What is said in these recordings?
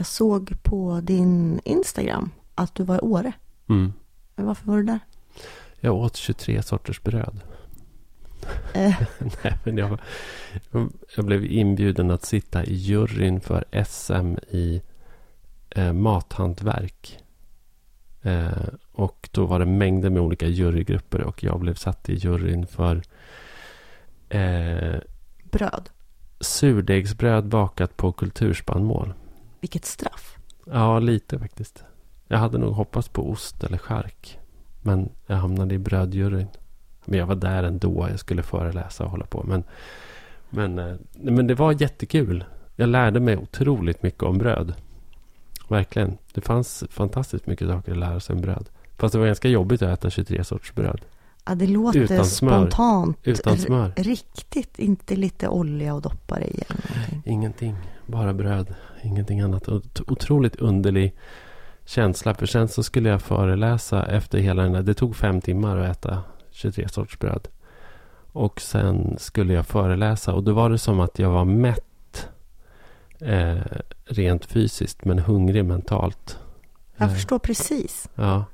Jag såg på din Instagram att du var i Åre. Mm. Men Varför var du där? Jag åt 23 sorters bröd. Eh, Nej, men jag, jag blev inbjuden att sitta i juryn för SM i eh, mathantverk. Eh, och då var det mängder med olika jurygrupper och jag blev satt i juryn för eh, bröd. surdegsbröd bakat på kulturspannmål. Vilket straff. Ja, lite faktiskt. Jag hade nog hoppats på ost eller chark. Men jag hamnade i brödjuryn. Men jag var där ändå. Jag skulle föreläsa och hålla på. Men, men, eh, men det var jättekul. Jag lärde mig otroligt mycket om bröd. Verkligen. Det fanns fantastiskt mycket saker att lära sig om bröd. Fast det var ganska jobbigt att äta 23 sorts bröd. Ja, det låter Utan smör. spontant. Utan smör. Riktigt, inte lite olja och doppa det i. Ingenting. Bara bröd. Ingenting annat. Otroligt underlig känsla. För sen så skulle jag föreläsa efter hela den där. Det tog fem timmar att äta 23 sorts bröd. Och sen skulle jag föreläsa. Och då var det som att jag var mätt. Eh, rent fysiskt. Men hungrig mentalt. Jag Eh, förstår precis. Ja.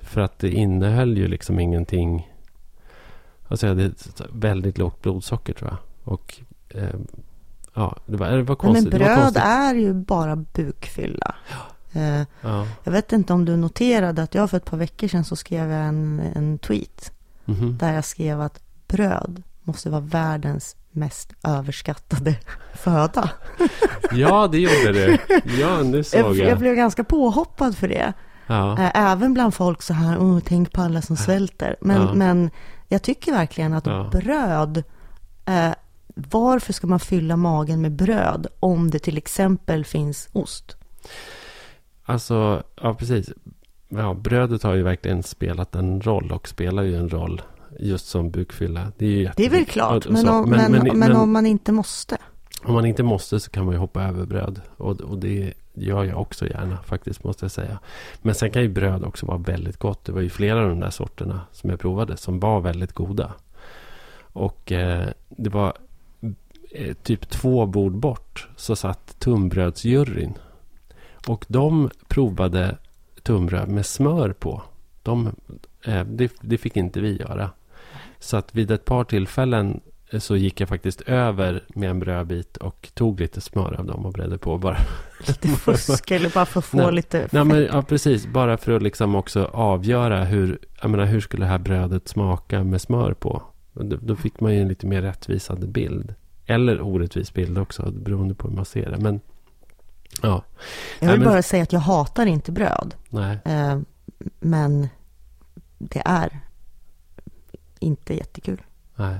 För att det innehöll ju liksom ingenting. Alltså jag hade väldigt lågt blodsocker tror jag. Och eh, ja, det var, det var men konstigt. var bröd konstigt. är ju bara bukfylla. Eh, Ja. Jag vet inte om du noterade att jag för ett par veckor sedan så skrev jag en, en tweet. Mhm. Där jag skrev att bröd måste vara världens mest överskattade föda. Ja, det gjorde det. Ja, nu såg Jag, jag. jag blev ganska påhoppad för det. Ja, Eh, Även bland folk så här, oh, tänk på alla som svälter. Men, Ja. men jag tycker verkligen att Ja. bröd, eh, varför ska man fylla magen med bröd om det till exempel finns ost? alltså, ja precis. Ja, brödet har ju verkligen spelat en roll och spelar ju en roll just som bukfylla. Det är ju Det är väl klart, Och- och men, om, men, men, om man inte måste. Om man inte måste så kan man ju hoppa över bröd. Och, och det gör jag också gärna faktiskt måste jag säga. Men sen kan ju bröd också vara väldigt gott. Det var ju flera av de där sorterna som jag provade som var väldigt goda. Och eh, det var eh, typ två bord bort så satt tunnbrödsjuryn. Och de provade tunnbröd med smör på. De, eh, det, det fick inte vi göra. Så att vid ett par tillfällen eh, så gick jag faktiskt över med en brödbit och tog lite smör av dem och bredde på bara. Lite fusk eller bara för att få Nej. lite Nej men ja, precis, bara för att liksom också avgöra hur, jag menar hur skulle det här brödet smaka med smör på. Då, då fick man ju en lite mer rättvisande bild. Eller orättvis bild också, beroende på hur man ser det. Men ja, Jag vill Nej, men- bara säga att jag hatar inte bröd. nej. Eh, men det är inte jättekul. Nej.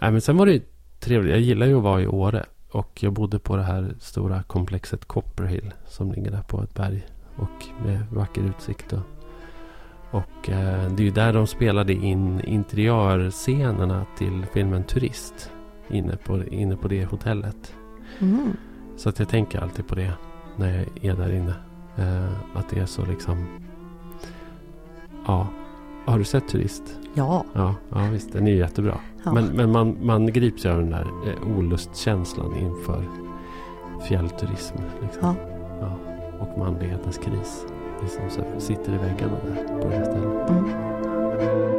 Nej, men sen var det ju trevligt. Jag gillar ju att vara i Åre. Och jag bodde på det här stora komplexet Copperhill. Som ligger där på ett berg. Och med vacker utsikt. Och, och eh, det är ju där de spelade in interiörscenerna till filmen Turist. Inne på, inne på det hotellet. Mm. Så att jag tänker alltid på det när jag är där inne. Eh, att det är så liksom... Ja. Har du sett Turist? Ja, Ja, ja visst. Den är ju jättebra. ja. Men, men man, man grips ju av den där eh, olustkänslan inför fjällturism. Liksom. Ja. Ja, Och manlighetens kris. Liksom så sitter i väggarna där på det här stället. Mm.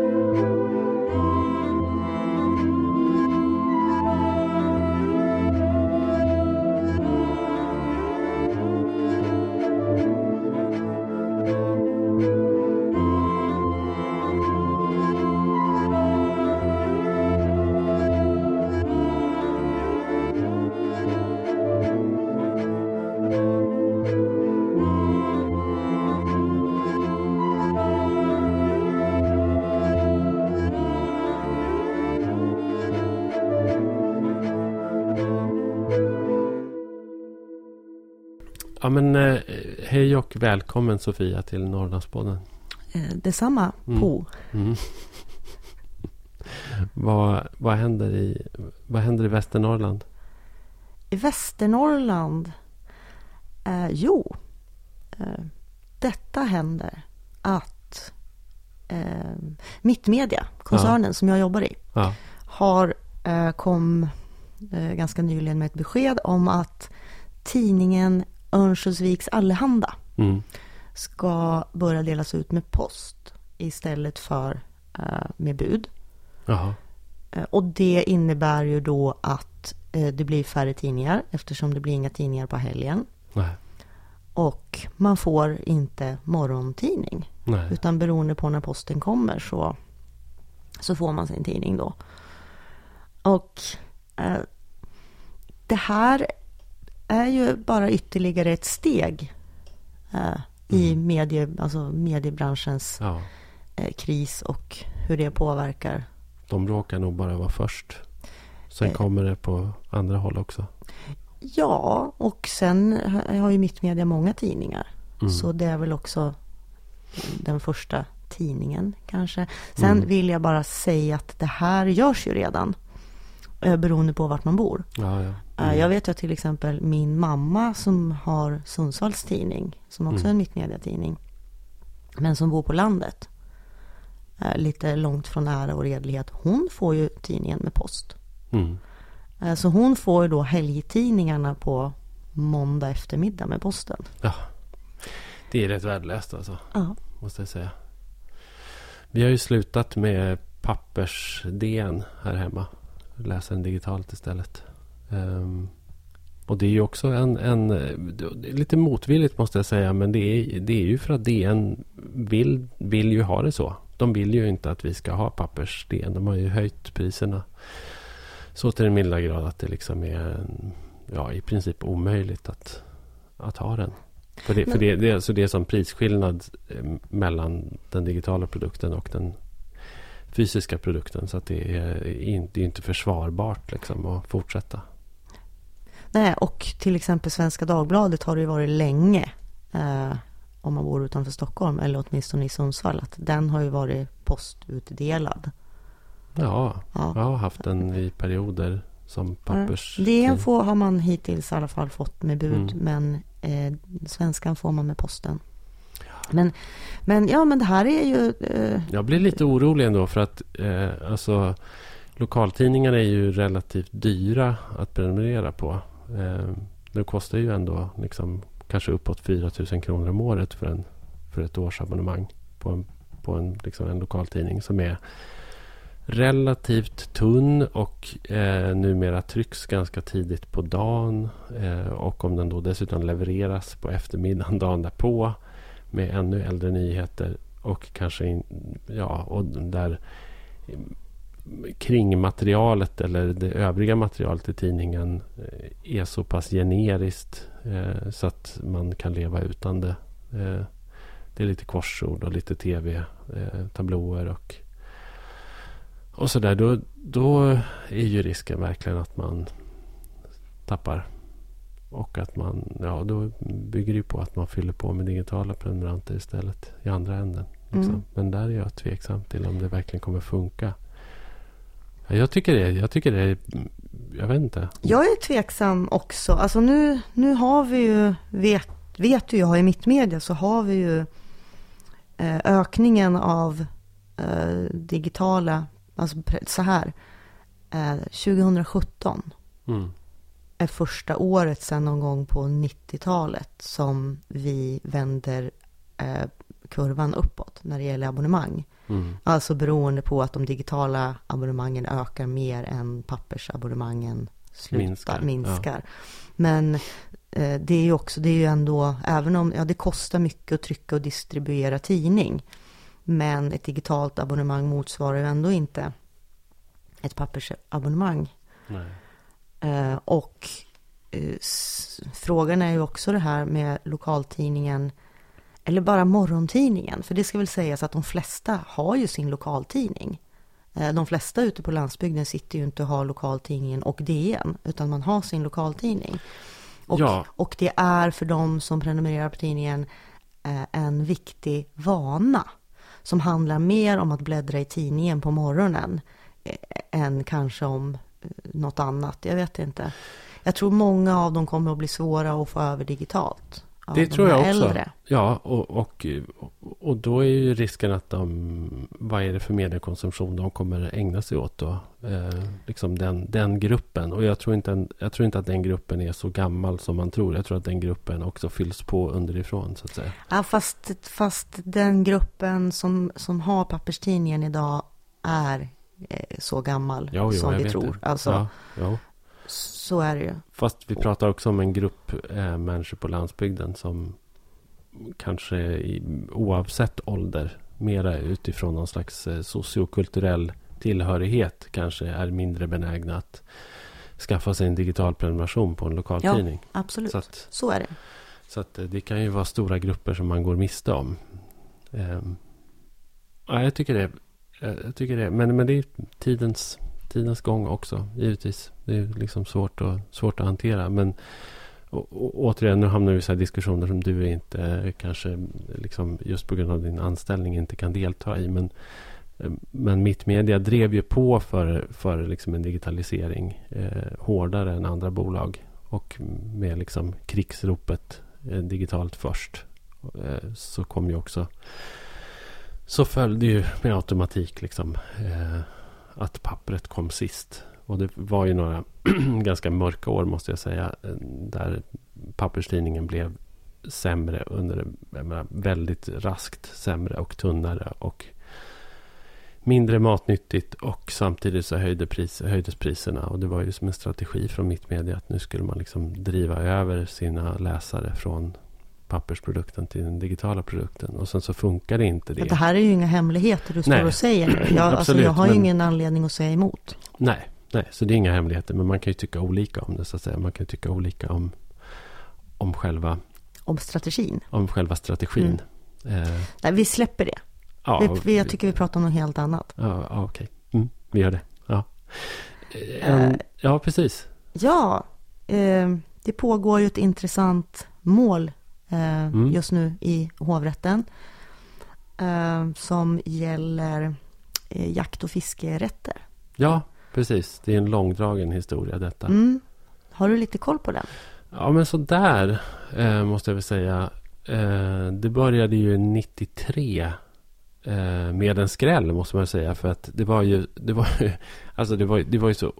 Men eh, hej och välkommen Sofia till Norrlandspodden. Eh, detsamma, Mm. på. Mm. vad, vad, händer i, vad händer i Västernorrland? I Västernorrland, eh, jo, eh, detta händer att eh, Mittmedia, koncernen som jag jobbar i, Ja, har eh, kom ganska nyligen med ett besked om att tidningen Örnsköldsviks Allehanda Mm. ska börja delas ut med post istället för eh, med bud. Jaha. Eh, och det innebär ju då att eh, det blir färre tidningar eftersom det blir inga tidningar på helgen. Nej. Och man får inte morgontidning. Nej. Utan beroende på när posten kommer så, så får man sin tidning då. Och eh, det här är ju bara ytterligare ett steg eh, i medie, alltså mediebranschens Ja. eh, kris och hur det påverkar. De råkar nog bara vara först. Sen Eh. kommer det på andra håll också. Ja, och sen har ju Mittmedia många tidningar. Mm. Så det är väl också den första tidningen kanske. Sen Mm. vill jag bara säga att det här görs ju redan. Eh, Beroende på vart man bor. Ja, ja. Eh, Jag vet ju att till exempel min mamma som har Sundsvalls tidning. Som också Mm. är en mittmediatidning. Men som bor på landet. eh, Lite långt från ära och redlighet. Hon får ju tidningen med post. Mm. Så hon får ju då helgtidningarna på måndag eftermiddag med posten. Ja. Det är rätt värdelöst alltså. Ja. Måste jag säga. Vi har ju slutat med pappers-DN här hemma. Läsa den digitalt istället. Ehm, och det är ju också en, en... det är Lite motvilligt måste jag säga. Men det är, det är ju för att DN vill, vill ju ha det så. De vill ju inte att vi ska ha pappers-DN. De har ju höjt priserna. Så till den milda grad att det liksom är ja, i princip omöjligt att, att ha den. För det, för Men- det, det, är alltså det är som prisskillnad eh, mellan den digitala produkten och den fysiska produkten. Så att det är inte, inte försvarbart liksom att fortsätta. Nej, och till exempel Svenska Dagbladet har det ju varit länge. Eh, om man bor utanför Stockholm, eller åtminstone i Sundsvall. Att den har ju varit postutdelad. Ja, Ja. jag har haft den i perioder som pappers... DN får, har man hittills i alla fall fått med bud. Mm. Men eh, svenskan får man med posten. Men, men ja, men det här är ju... Eh, Jag blir lite orolig ändå för att eh, alltså, lokaltidningarna är ju relativt dyra att prenumerera på. Eh, det kostar ju ändå liksom, kanske uppåt 4 000 kronor om året för, en, för ett årsabonnemang på en, på en, liksom en lokaltidning som är relativt tunn och eh, numera trycks ganska tidigt på dagen. Eh, och om den då dessutom levereras på eftermiddagen dagen därpå med ännu äldre nyheter och kanske in, ja, och där kringmaterialet eller det övriga materialet i tidningen eh, är så pass generiskt eh, så att man kan leva utan det. Eh, det är lite korsord och lite tv-tablåer eh, och, och sådär. Då, då är ju risken verkligen att man tappar. Och att man, ja då bygger det ju på att man fyller på med digitala prenumeranter istället i andra änden. Liksom. Mm. Men där är jag tveksam till om det verkligen kommer funka. Ja, Jag tycker det. Jag tycker det. Jag vet inte. Jag är tveksam också. Alltså nu, nu har vi ju, vet, vet ju jag i mitt media så har vi ju eh, ökningen av eh, digitala, alltså så här. Eh, 2017 Mm. Är första året sedan någon gång på 90-talet som vi vänder eh, kurvan uppåt när det gäller abonnemang. Mm. Alltså beroende på att de digitala abonnemangen ökar mer än pappersabonnemangen slutar, Minskar, minskar. Men eh, det är ju också, det är ju ändå, även om, ja det kostar mycket att trycka och distribuera tidning. Men ett digitalt abonnemang motsvarar ju ändå inte ett pappersabonnemang. Nej. Eh, och eh, frågan är ju också det här med lokaltidningen, eller bara morgontidningen. För det ska väl sägas att de flesta har ju sin lokaltidning. Eh, de flesta ute på landsbygden sitter ju inte och har lokaltidningen och DN, utan man har sin lokaltidning. Och, Ja. och det är för de som prenumererar på tidningen eh, en viktig vana. Som handlar mer om att bläddra i tidningen på morgonen eh, än kanske om något annat. Jag vet inte. Jag tror många av dem kommer att bli svåra att få över digitalt. Det de tror jag också. äldre. Ja, och, och, och då är ju risken att de... Vad är det för mediekonsumtion de kommer ägna sig åt då? Eh, liksom den, den gruppen. Och jag tror, inte, jag tror inte att den gruppen är så gammal som man tror. Jag tror att den gruppen också fylls på underifrån, så att säga. Ja, fast, fast den gruppen som, som har papperstidningen idag är eh, så gammal Ja, jo, som vi tror. det. Alltså, Ja, ja. Så är det ju. Fast vi pratar också om en grupp eh, människor på landsbygden som kanske i, oavsett ålder, mera utifrån någon slags eh, sociokulturell tillhörighet kanske är mindre benägna att skaffa sig en digital prenumeration på en lokaltidning. Absolut. så Så, att, är det. så att eh, det kan ju vara stora grupper som man går miste om. Ehm, ja, jag tycker det. Eh, jag tycker det. Men, men det är tidens, tidens gång också, givetvis. Det är liksom svårt att, svårt att hantera. Men och, och, återigen, nu hamnar vi i så här diskussioner som du inte eh, kanske liksom, just på grund av din anställning inte kan delta i. Men, eh, men Mittmedia drev ju på för, för liksom en digitalisering eh, hårdare än andra bolag. Och med liksom krigsropet eh, digitalt först. Eh, så kom ju också så följde ju med automatik liksom eh, att pappret kom sist. Och det var ju några ganska mörka år måste jag säga. Eh, där papperstidningen blev sämre under, jag menar, väldigt raskt sämre och tunnare. Och mindre matnyttigt och samtidigt så höjde pris, höjdes priserna. Och det var ju som en strategi från Mittmedia att nu skulle man liksom driva över sina läsare från pappersprodukten till den digitala produkten. Och sen så funkar det inte det. Det här är ju inga hemligheter du står Nej. och säger. Jag, alltså, Absolut, jag har men- ingen anledning att säga emot. Nej, nej, så det är inga hemligheter. Men man kan ju tycka olika om det så att säga. Man kan ju tycka olika om, om, själva, Om strategin. om själva strategin. Eh, Nej, vi släpper det. ja, vi, vi, jag tycker vi pratar om något helt annat. Ja, ja okej. Mm, vi gör det. Ja, Eh, en, ja precis. Ja, eh, det pågår ju ett intressant mål eh, Mm. just nu i hovrätten. Eh, som gäller eh, jakt och fiskerätter. Ja, precis. Det är en långdragen historia detta. Mm. Har du lite koll på den? Ja, men så där eh, måste jag väl säga. Eh, det började ju 93 eh, med en skräll måste man säga. För att det var ju, det var ju, alltså det var, det var ju så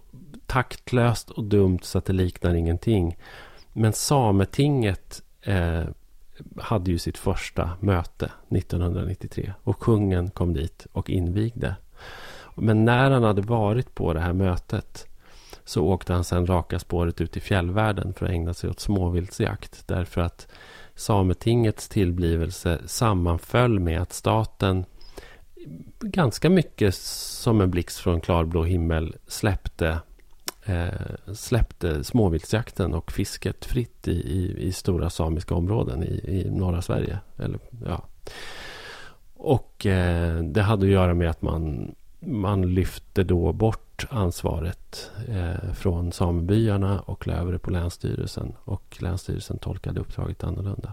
taktlöst och dumt så att det liknar ingenting. Men Sametinget eh, hade ju sitt första möte 1993 och kungen kom dit och invigde. Men när han hade varit på det här mötet så åkte han sen raka spåret ut i fjällvärlden för att ägna sig åt småviltsjakt. Därför att Sametingets tillblivelse sammanföll med att staten ganska mycket som en blixt från klarblå himmel släppte, eh, släppte småviltsjakten och fisket fritt i, i, i stora samiska områden i, i norra Sverige. Eller, ja. Och eh, det hade att göra med att man, man lyfte då bort ansvaret eh, från samebyarna och la över det på Länsstyrelsen. Och Länsstyrelsen tolkade uppdraget annorlunda.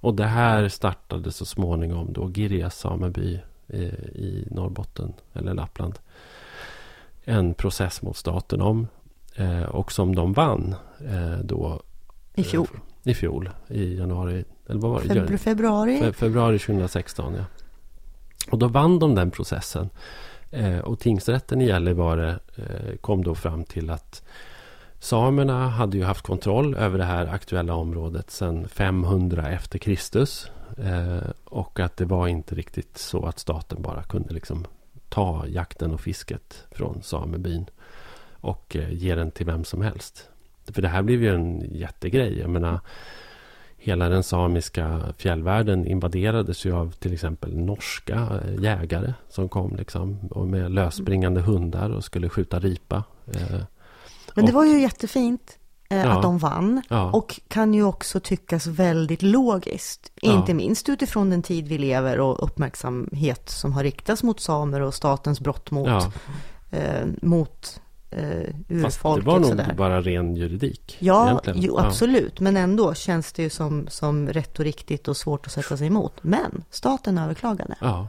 Och det här startade så småningom då Girjas sameby eh, i Norrbotten eller Lappland. En process mot staten om. Eh, och som de vann eh, då. I fjol. Eh, I fjol. I januari. Eller vad var det? Febru- februari? Fe- februari 2016, ja. Och då vann de den processen. Och tingsrätten i Gällivare kom då fram till att samerna hade ju haft kontroll över det här aktuella området sedan 500 efter Kristus. Och att det var inte riktigt så att staten bara kunde liksom ta jakten och fisket från samebyn och eh, ge den till vem som helst. För det här blev ju en jättegrej. Jag menar, hela den samiska fjällvärlden invaderades ju av till exempel norska eh, jägare som kom liksom och med lösspringande hundar och skulle skjuta ripa. Eh, Men det var ju jättefint eh, Ja. att de vann. ja, Och kan ju också tyckas väldigt logiskt. Ja. Inte minst utifrån den tid vi lever och uppmärksamhet som har riktats mot samer och statens brott mot, eh, mot eh, Fast det urfolket. var nog sådär. bara ren juridik. Ja, egentligen. jo, absolut. Men ändå känns det ju som, som rätt och riktigt och svårt att sätta sig emot. Men staten överklagade. Ja.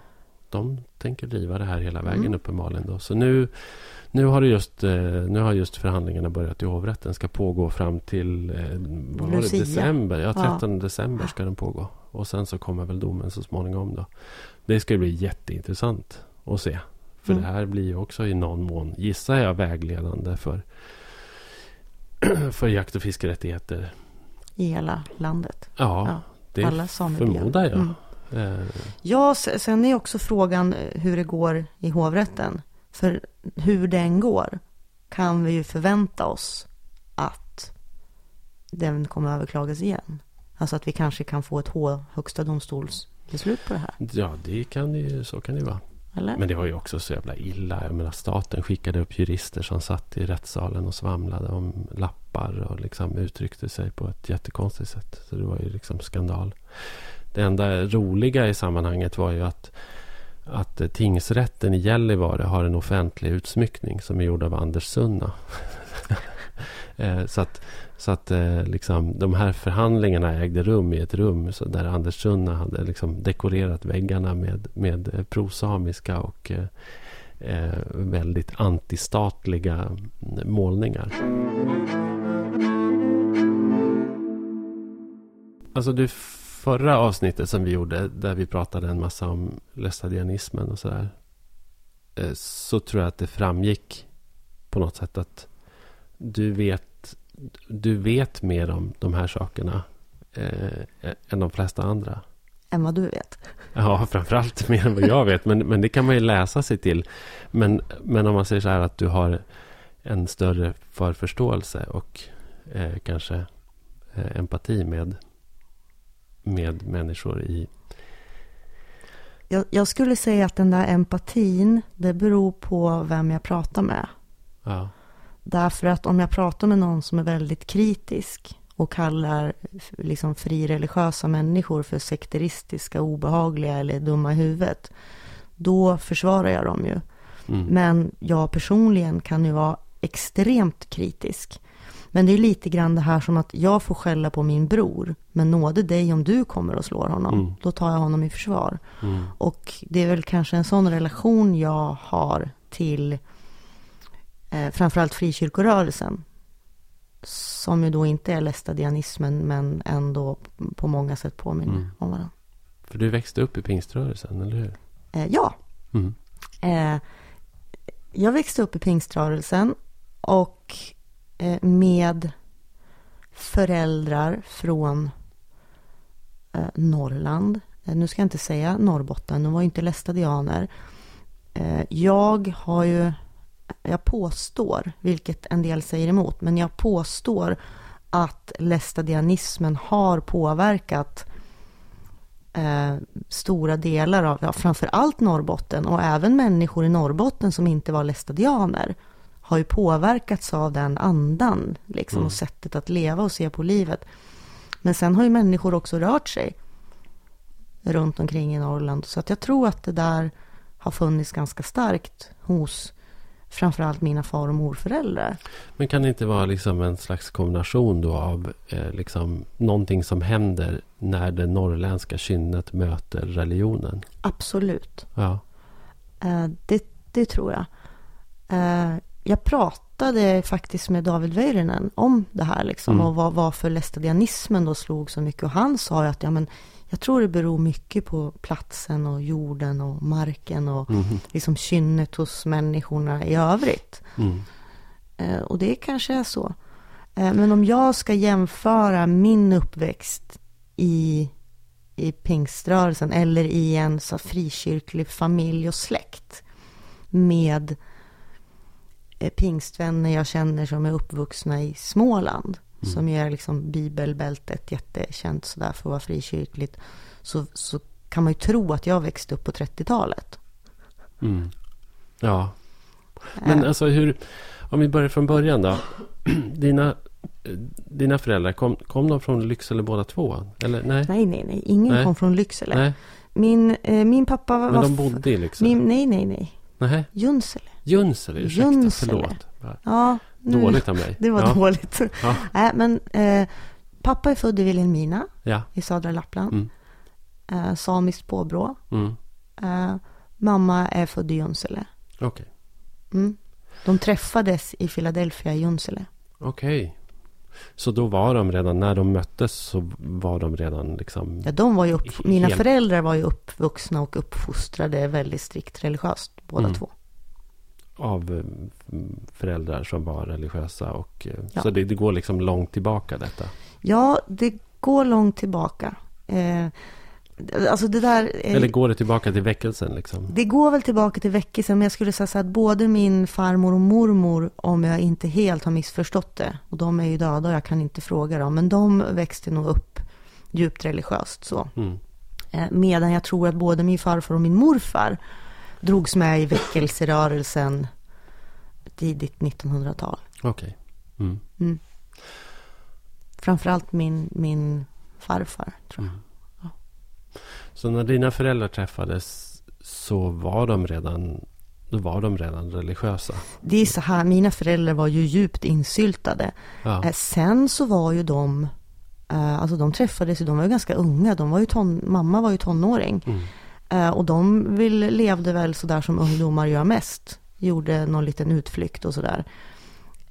de tänker driva det här hela vägen Mm. uppenbarligen. Då. Så nu, nu, har det just, eh, nu har just förhandlingarna börjat i hovrätten. ska pågå fram till eh, vad var det, december. Ja, Ja. 13 december ska den pågå. Och sen så kommer väl domen så småningom. Då. Det ska bli jätteintressant att se. För Mm. det här blir ju också i någon mån, gissar jag, vägledande för, för jakt och fiskerättigheter. I hela landet. Ja, Ja, det alla förmodar jag. Mm. Eh, Ja, sen är också frågan eh, hur det går i hovrätten. För hur den går kan vi ju förvänta oss att den kommer överklagas igen. Alltså att vi kanske kan få ett H, högsta domstolsbeslut på det här. ja, det kan ju, så kan det ju vara. Eller? Men det var ju också så jävla illa. Jag menar, staten skickade upp jurister som satt i rättssalen och svamlade om lappar och liksom uttryckte sig på ett jättekonstigt sätt. Så det var ju liksom skandal. Det enda roliga i sammanhanget var ju att, att tingsrätten i Gällivare har en offentlig utsmyckning som är gjord av Anders Sunna. Eh, så att, så att eh, liksom, de här förhandlingarna ägde rum i ett rum så där Anders Sunna hade liksom dekorerat väggarna med, med eh, prosamiska och eh, eh, väldigt antistatliga mm, målningar. Alltså det förra avsnittet som vi gjorde där vi pratade en massa om lästadianismen och sådär. eh, Så tror jag att det framgick på något sätt att du vet, du vet mer om de här sakerna eh, än de flesta andra. Än vad du vet. Ja, framförallt mer än vad jag vet. Men, men det kan man ju läsa sig till. Men, men om man säger så här att du har en större förförståelse och eh, kanske eh, empati med, med människor i... Jag, jag skulle säga att den där empatin, det beror på vem jag pratar med. Ja, Därför att om jag pratar med någon som är väldigt kritisk och kallar liksom frireligiösa människor för sekteristiska, obehagliga eller dumma i huvudet, då försvarar jag dem ju. mm, Men jag personligen kan ju vara extremt kritisk. Men det är lite grann det här som att jag får skälla på min bror, men nåde dig om du kommer och slår honom. Mm. Då tar jag honom i försvar. mm, Och det är väl kanske en sån relation jag har till eh, framförallt frikyrkorörelsen. Som ju då inte är lästadianismen men ändå på många sätt påminner Mm. om varandra. för du växte upp i pingströrelsen, eller hur? Eh, ja, Mm, eh, jag växte upp i pingströrelsen och eh, med föräldrar från eh, Norrland. Eh, nu ska jag inte säga Norrbotten, de var ju inte lästadianer. Eh, jag har ju, jag påstår, vilket en del säger emot, men jag påstår att lästadianismen har påverkat eh, stora delar av, ja, framför allt Norrbotten och även människor i Norrbotten som inte var lästadianer har ju påverkats av den andan liksom, Mm. och sättet att leva och se på livet. Men sen har ju människor också rört sig runt omkring i Norrland. Så att jag tror att det där har funnits ganska starkt hos framförallt mina far och morföräldrar. Men kan det inte vara liksom en slags kombination då av eh, liksom någonting som händer när det norrländska kynnet möter religionen? Absolut. Ja. Eh, det, det tror jag. Eh, jag pratade faktiskt med David Väyrynen om det här liksom, Mm. och vad, varför lästadianismen då slog så mycket. Och han sa ju att ja, men, jag tror det beror mycket på platsen och jorden och marken och Mhm. liksom kynnet hos människorna i övrigt. Mm. Eh, och det kanske är så. Eh, men om jag ska jämföra min uppväxt i, i pingströrelsen eller i en så frikyrklig familj och släkt med eh, pingstvänner jag känner som är uppvuxna i Småland Mm. som är liksom bibelbältet jättekänt sådär för att vara frikyrkligt så, så kan man ju tro att jag växte upp på 30-talet. Mm. Ja. Men Eh, alltså hur... Om vi börjar från början då. Dina, eh, dina föräldrar, kom, kom de från Lycksele båda två? Eller nej? nej, nej, nej. Ingen Nej. kom från Lycksele. Nej, Min, eh, min pappa var... men de bodde i Lycksele? min, Nej, nej, nej. Nej, Junsele. Junsele, ursäkta, Junsele. förlåt. Ja, Dåligt av mig. Det var ja. dåligt. Ja. Nej, men eh, pappa är född i Vilhelmina Ja. i södra Lappland. Mm. Eh, samiskt påbrå. Mm. Eh, mamma är född i Junsele. Okej. Mm. De träffades i Philadelphia i Junsele. Okej. Så då var de redan, när de möttes så var de redan liksom... Ja, de var ju upp, mina föräldrar var ju uppvuxna och uppfostrade väldigt strikt religiöst, båda Mm. två. Av eh, föräldrar som var religiösa. Och, eh, Ja. Så det, det går liksom långt tillbaka detta. Ja, det går långt tillbaka. Eh, alltså det där... eh, Eller går det tillbaka till väckelsen liksom? Det går väl tillbaka till väckelsen, men jag skulle säga så att både min farmor och mormor, om jag inte helt har missförstått det, och de är ju döda och jag kan inte fråga dem, men de växte nog upp djupt religiöst så. Mm. Eh, Medan jag tror att både min farfar och min morfar drogs med i väckelserörelsen tidigt 1900-tal. Okej. Mm. Mm. Framförallt min, min farfar, tror jag. Mm. Så när dina föräldrar träffades så var de redan, då var de redan religiösa? Det är så här, mina föräldrar var ju djupt insyltade. Ja. Eh, Sen så var ju de, eh, alltså de träffades ju, de var ju ganska unga, de var ju ton, mamma var ju tonåring. Mm. Eh, Och de vill, levde väl sådär som ungdomar gör mest. Gjorde någon liten utflykt och sådär.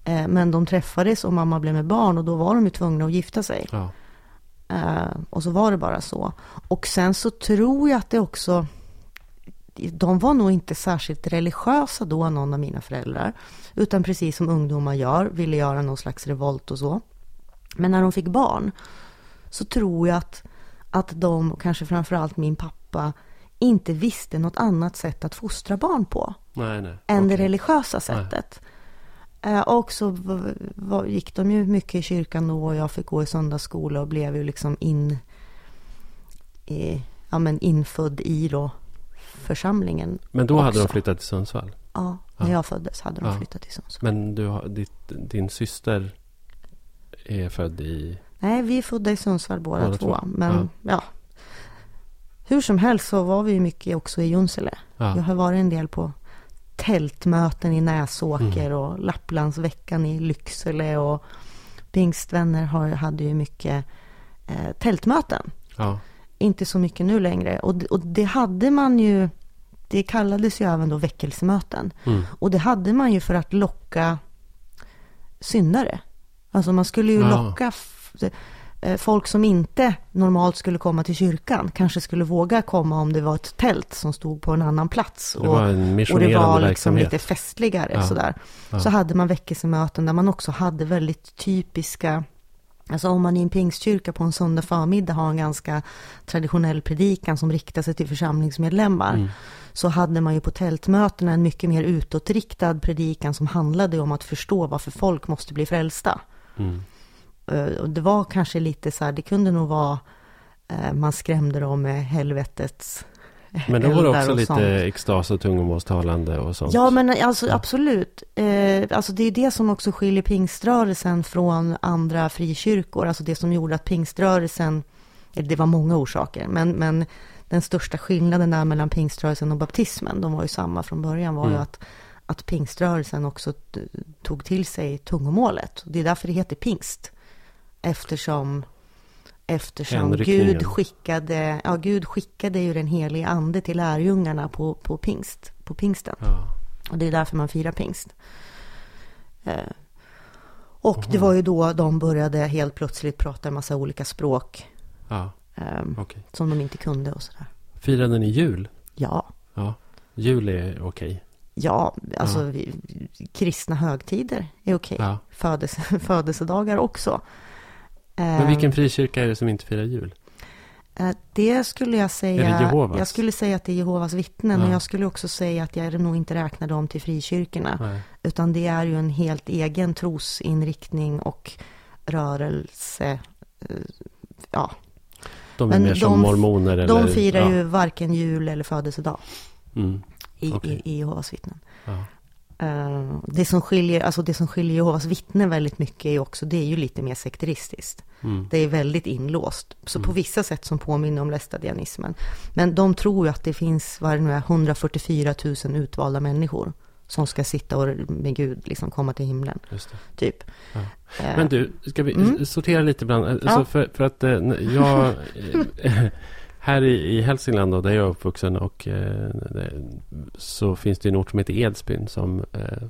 Eh, Men de träffades och mamma blev med barn och då var de ju tvungna att gifta sig. Ja. Eh, Och så var det bara så. Och sen så tror jag att det också, de var nog inte särskilt religiösa då, någon av mina föräldrar. Utan precis som ungdomar gör, ville göra någon slags revolt och så. Men när de fick barn så tror jag att, att de, kanske framförallt min pappa, inte visste något annat sätt att fostra barn på Nej, nej. än det Okej. religiösa sättet. Eh, och så gick de ju mycket i kyrkan då och jag fick gå i söndagsskola och blev ju liksom in, i, ja, men infödd i då församlingen. Men då hade också. de flyttat till Sundsvall? Ja, när Ja. jag föddes hade de Ja. flyttat till Sundsvall. Men du har, ditt, din syster är född i... Nej, vi är födda i Sundsvall båda, Båda två. två. Men ja. Hur som helst så var vi mycket också i Junsele. Ja. Jag har varit en del på tältmöten i Näsåker Mm. och Lapplandsveckan i Lycksele och Pingstvänner har, hade ju mycket eh, tältmöten. ja. Inte så mycket nu längre. Och, det- och det hade man ju, det kallades ju även då väckelsemöten. Mm. Och det hade man ju för att locka syndare. Alltså man skulle ju Ja. locka folk som inte normalt skulle komma till kyrkan. Kanske skulle våga komma om det var ett tält som stod på en annan plats. Det Och, var en och det var liksom lite festligare Ja. sådär. Ja. Så hade man väckelsemöten där man också hade väldigt typiska Alltså om man i en pingstkyrka på en söndag förmiddag har en ganska traditionell predikan som riktar sig till församlingsmedlemmar. Mm. Så hade man ju på tältmötena en mycket mer utåtriktad predikan som handlade om att förstå varför folk måste bli frälsta. Mm. Eh, Och det var kanske lite så här, det kunde nog vara, eh, man skrämde dem med helvetets Men då var det också lite sånt. extas och tungomålstalande och sånt. Ja, men alltså Ja. absolut. Eh, alltså det är det som också skiljer pingströrelsen från andra frikyrkor. Alltså det som gjorde att pingströrelsen, det var många orsaker, men, men den största skillnaden där mellan pingströrelsen och baptismen, de var ju samma från början, var ju Mm. att, att pingströrelsen också tog till sig tungomålet. Det är därför det heter pingst. Eftersom, eftersom. Gud skickade, ja, Gud skickade ju den helige ande till lärjungarna på, på pingst, på pingsten. Ja. Och det är därför man firar pingst. Eh, och det var ju då de började helt plötsligt prata en massa olika språk ja, ehm, okej. som de inte kunde och sådär. Firade ni jul? Ja, Ja. Jul är okej. ja, alltså Ja. Vi, kristna högtider är okej. Ja. Födelse, födelsedagar också. Men Ehm, vilken frikyrka är det som inte firar jul? eh, Det skulle jag säga. Är det Jehovas? Jag skulle säga att det är Jehovas vittnen. Ja. Men jag skulle också säga att jag nog inte räknar dem till frikyrkorna. Nej. Utan det är ju en helt egen trosinriktning och rörelse. eh, Ja, De är Men mer som de- mormoner eller? de firar ja. ju varken jul eller födelsedag Mm. i, i, i Jehovas vittnen. Ja. Eh, det, som skiljer, alltså det som skiljer Jehovas vittnen väldigt mycket är också, det är ju lite mer sekteristiskt. Mm. Det är väldigt inlåst. Så på Mm. vissa sätt som påminner om lästadianismen. Men de tror ju att det finns, vad det nu är, 144 000 utvalda människor. Som ska sitta och med Gud liksom komma till himlen, typ. Ja. Eh, Men du, ska vi Mm. sortera lite bland... Alltså Ja. för, för att eh, jag... Här i, i Hälsingland då, där jag är uppvuxen och eh, så finns det en ort som heter Edsbyn. Som, eh,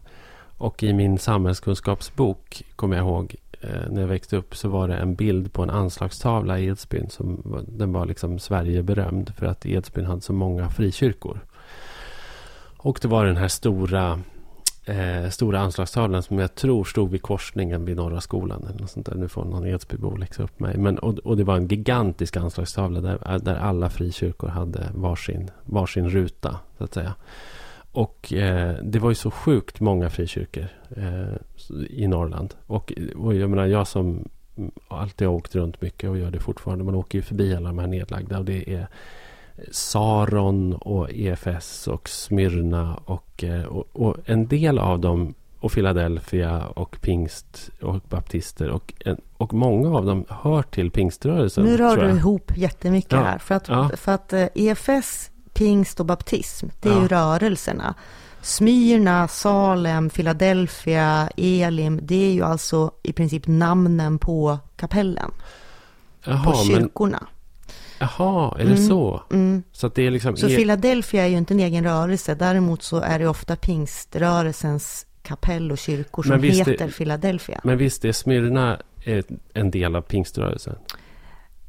och i min samhällskunskapsbok, kommer jag ihåg, eh, när jag växte upp så var det en bild på en anslagstavla i Edsbyn. Som, den var liksom Sverigeberömd för att Edsbyn hade så många frikyrkor. Och det var den här stora eh, stora anslagstavlan som jag tror stod vid korsningen vid Norra skolan. Eller något sånt där. Nu får någon Edsbybo läxa upp mig. Men, och, och, det var en gigantisk anslagstavla där, eh, där alla frikyrkor hade varsin, varsin ruta. Så att säga. Och eh, det var ju så sjukt många frikyrkor eh, i Norrland. Och, och jag menar, jag som alltid har åkt runt mycket och gör det fortfarande. Man åker ju förbi alla de här nedlagda. Och det är Saron och EFS och Smyrna och, eh, och, och, en del av dem och Philadelphia och pingst och baptister och, och många av dem hör till pingströrelsen. Nu rör du ihop jättemycket ja. här. För att, ja. för att EFS, eh, e pingst och baptism, det är ja. ju rörelserna. Smyrna, Salem, Philadelphia, Elim, det är ju alltså i princip namnen på kapellen. Jaha, på kyrkorna. Jaha, är det mm, så? Mm. Så, att det är liksom så e Philadelphia är ju inte en egen rörelse. Däremot så är det ofta pingströrelsens kapell och kyrkor som heter det, Philadelphia. Men visst är Smyrna en del av pingströrelsen?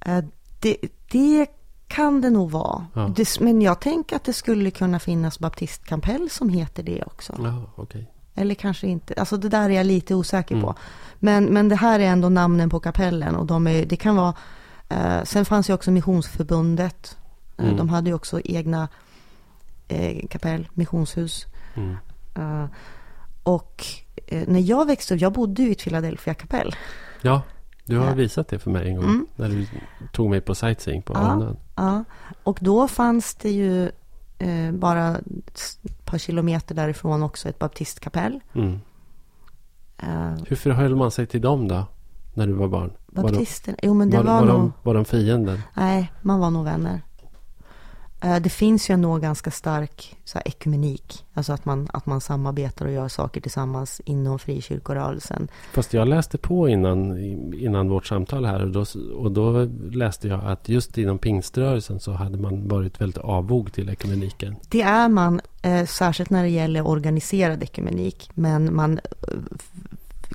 Uh, det, det, kan det nog vara. Ja. Det, men jag tänker att det skulle kunna finnas baptistkapell som heter det också. Ja, okay. Eller kanske inte. Alltså det där är jag lite osäker mm. på. Men, men det här är ändå namnen på kapellen. Och de är, det kan vara Eh, sen fanns ju också Missionsförbundet. Eh, mm. De hade ju också egna eh, kapell, missionshus. Mm. Eh, och eh, när jag växte upp, jag bodde ju i ett Philadelphia kapell. Ja, du har visat det för mig en gång. Mm. När du tog mig på sightseeing på ja, Ja, och då fanns det ju eh, bara ett par kilometer därifrån också ett baptistkapell. Mm. Hur förhöll man sig till dem då? när du var barn? Baptisterna? Jo, men det var, var, var nog... De, var de fienden? Nej, man var nog vänner. Eh, det finns ju ändå ganska stark så här, ekumenik. Alltså att man, att man samarbetar och gör saker tillsammans inom frikyrkorörelsen. Fast jag läste på innan, innan vårt samtal här. Och då, och då läste jag att just inom pingströrelsen så hade man varit väldigt avog till ekumeniken. Det är man, eh, särskilt när det gäller organiserad ekumenik. Men man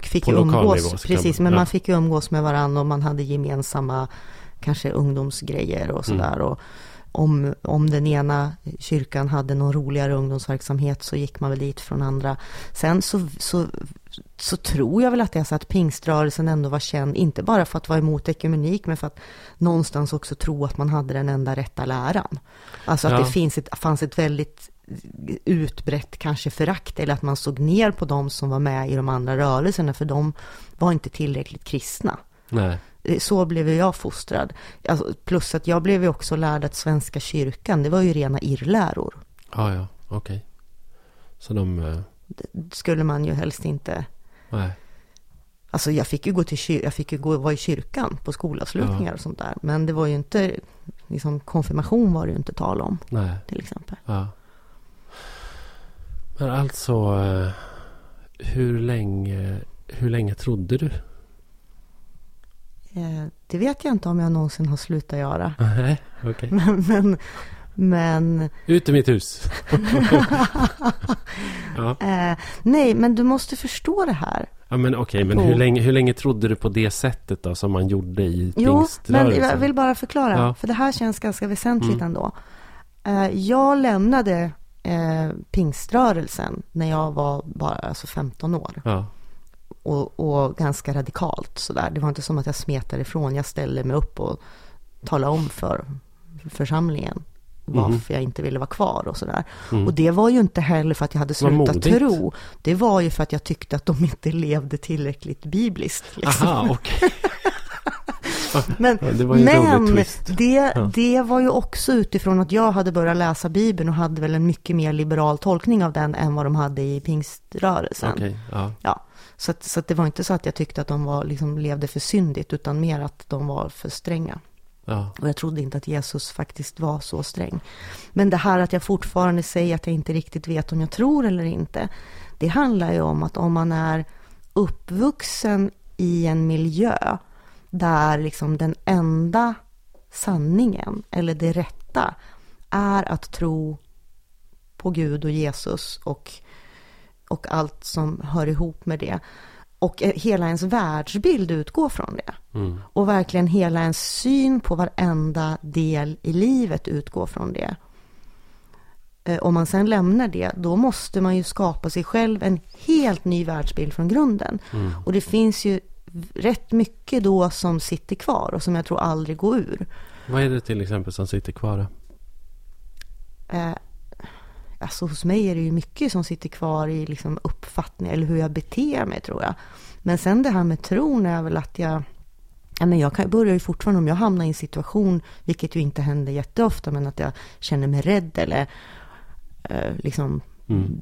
fick på umgås, precis, man, men ja. man fick ju umgås med varandra och man hade gemensamma kanske ungdomsgrejer och sådär. Mm. Och om, om den ena kyrkan hade någon roligare ungdomsverksamhet så gick man väl dit från andra. Sen så, så, så tror jag väl att det är så att pingströrelsen ändå var känd, inte bara för att vara emot ekumenik, men för att någonstans också tro att man hade den enda rätta läran. Alltså att ja. det finns ett, fanns ett väldigt utbrett kanske förakt eller att man såg ner på dem som var med i de andra rörelserna för de var inte tillräckligt kristna. Nej. Eh, så blev jag fostrad. Alltså, plus att jag blev ju också lärd att Svenska kyrkan, det var ju rena irrläror. Ah, ja, okej. Okay. Så de... Uh... skulle man ju helst inte... Nej. Alltså jag fick ju gå till kyr- jag fick ju gå vara i kyrkan på skolavslutningar ja. och sånt där. Men det var ju inte, liksom konfirmation var det ju inte tal om. Nej. Till exempel. Ja. Men alltså, eh, hur länge, hur länge trodde du? Eh, det vet jag inte om jag någonsin har slutat göra. Nej, okej. Okay. Men, men, men... Ut ur mitt hus! ja. eh, nej, men du måste förstå det här. Ja, men okej, okay, men hur länge, hur länge trodde du på det sättet då, som man gjorde i Jo, men jag vill bara förklara, ja. för det här känns ganska väsentligt mm. ändå. Jag lämnade eh, pingströrelsen när jag var bara alltså 15 år. Ja. Och, och, ganska radikalt sådär. Det var inte som att jag smetade ifrån. Jag ställde mig upp och talade om för församlingen varför mm. jag inte ville vara kvar och sådär. Mm. Och det var ju inte heller för att jag hade slutat tro. Det var ju för att jag tyckte att de inte levde tillräckligt bibliskt. Liksom. Aha, okay. men ja, det, men det, ja. det var ju också utifrån att jag hade börjat läsa Bibeln och hade väl en mycket mer liberal tolkning av den än vad de hade i pingströrelsen. Okay, ja. ja. Så, att, så att det var inte så att jag tyckte att de var, liksom, levde för syndigt, utan mer att de var för stränga. Ja. Och jag trodde inte att Jesus faktiskt var så sträng. Men det här att jag fortfarande säger att jag inte riktigt vet om jag tror eller inte. Det handlar ju om att om man är uppvuxen i en miljö där liksom den enda sanningen eller det rätta är att tro på Gud och Jesus och, och allt som hör ihop med det. Och hela ens världsbild utgår från det. Mm. Och verkligen hela ens syn på varenda del i livet utgår från det. Eh, Om man sen lämnar det, då måste man ju skapa sig själv en helt ny världsbild från grunden. Mm. Och det finns ju rätt mycket då som sitter kvar och som jag tror aldrig går ur. Vad är det till exempel som sitter kvar? Eh, alltså hos mig är det ju mycket som sitter kvar i liksom uppfattning eller hur jag beter mig tror jag. Men sen det här med tron är väl att jag men jag kan, börjar ju fortfarande om jag hamnar i en situation, vilket ju inte händer jätteofta, men att jag känner mig rädd eller eh, liksom Mm.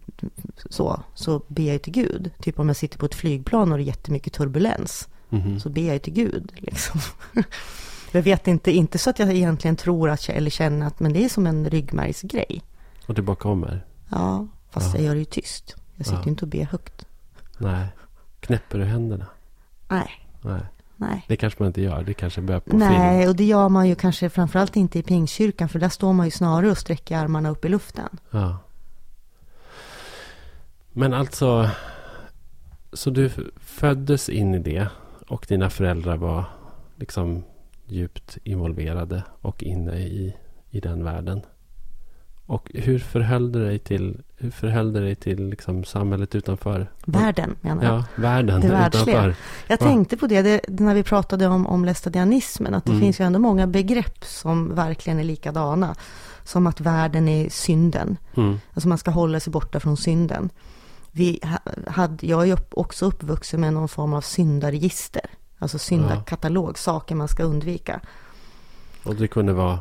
så, så ber jag till Gud. Typ om jag sitter på ett flygplan och det är jättemycket turbulens, Mhm. så ber jag till Gud. Liksom. jag vet inte, inte så att jag egentligen tror att, eller känner att, men det är som en ryggmärgsgrej. Och det bara kommer? Ja, fast Ja. jag gör det ju tyst. Jag sitter Ja. ju inte och ber högt. Nej. Knäpper du händerna? Nej, Nej. nej. Det kanske man inte gör. Det kanske börjar på film. Nej, och det gör man ju kanske framförallt inte i Pingstkyrkan, för där står man ju snarare och sträcker armarna upp i luften. Ja. Men alltså, så du föddes in i det och dina föräldrar var liksom djupt involverade och inne i, i den världen. Och hur förhöll du dig till, hur förhöll du dig till liksom samhället utanför? Världen, menar jag. Ja, världen Det utanför. Jag Ja. tänkte på det, det när vi pratade om, om lästadianismen, att det Mm. finns ju ändå många begrepp som verkligen är likadana. Som att världen är synden. Mm. Alltså man ska hålla sig borta från synden. Vi ha- hade, jag är också uppvuxen med någon form av syndarregister. Alltså syndarkatalog, saker man ska undvika. Och det kunde vara...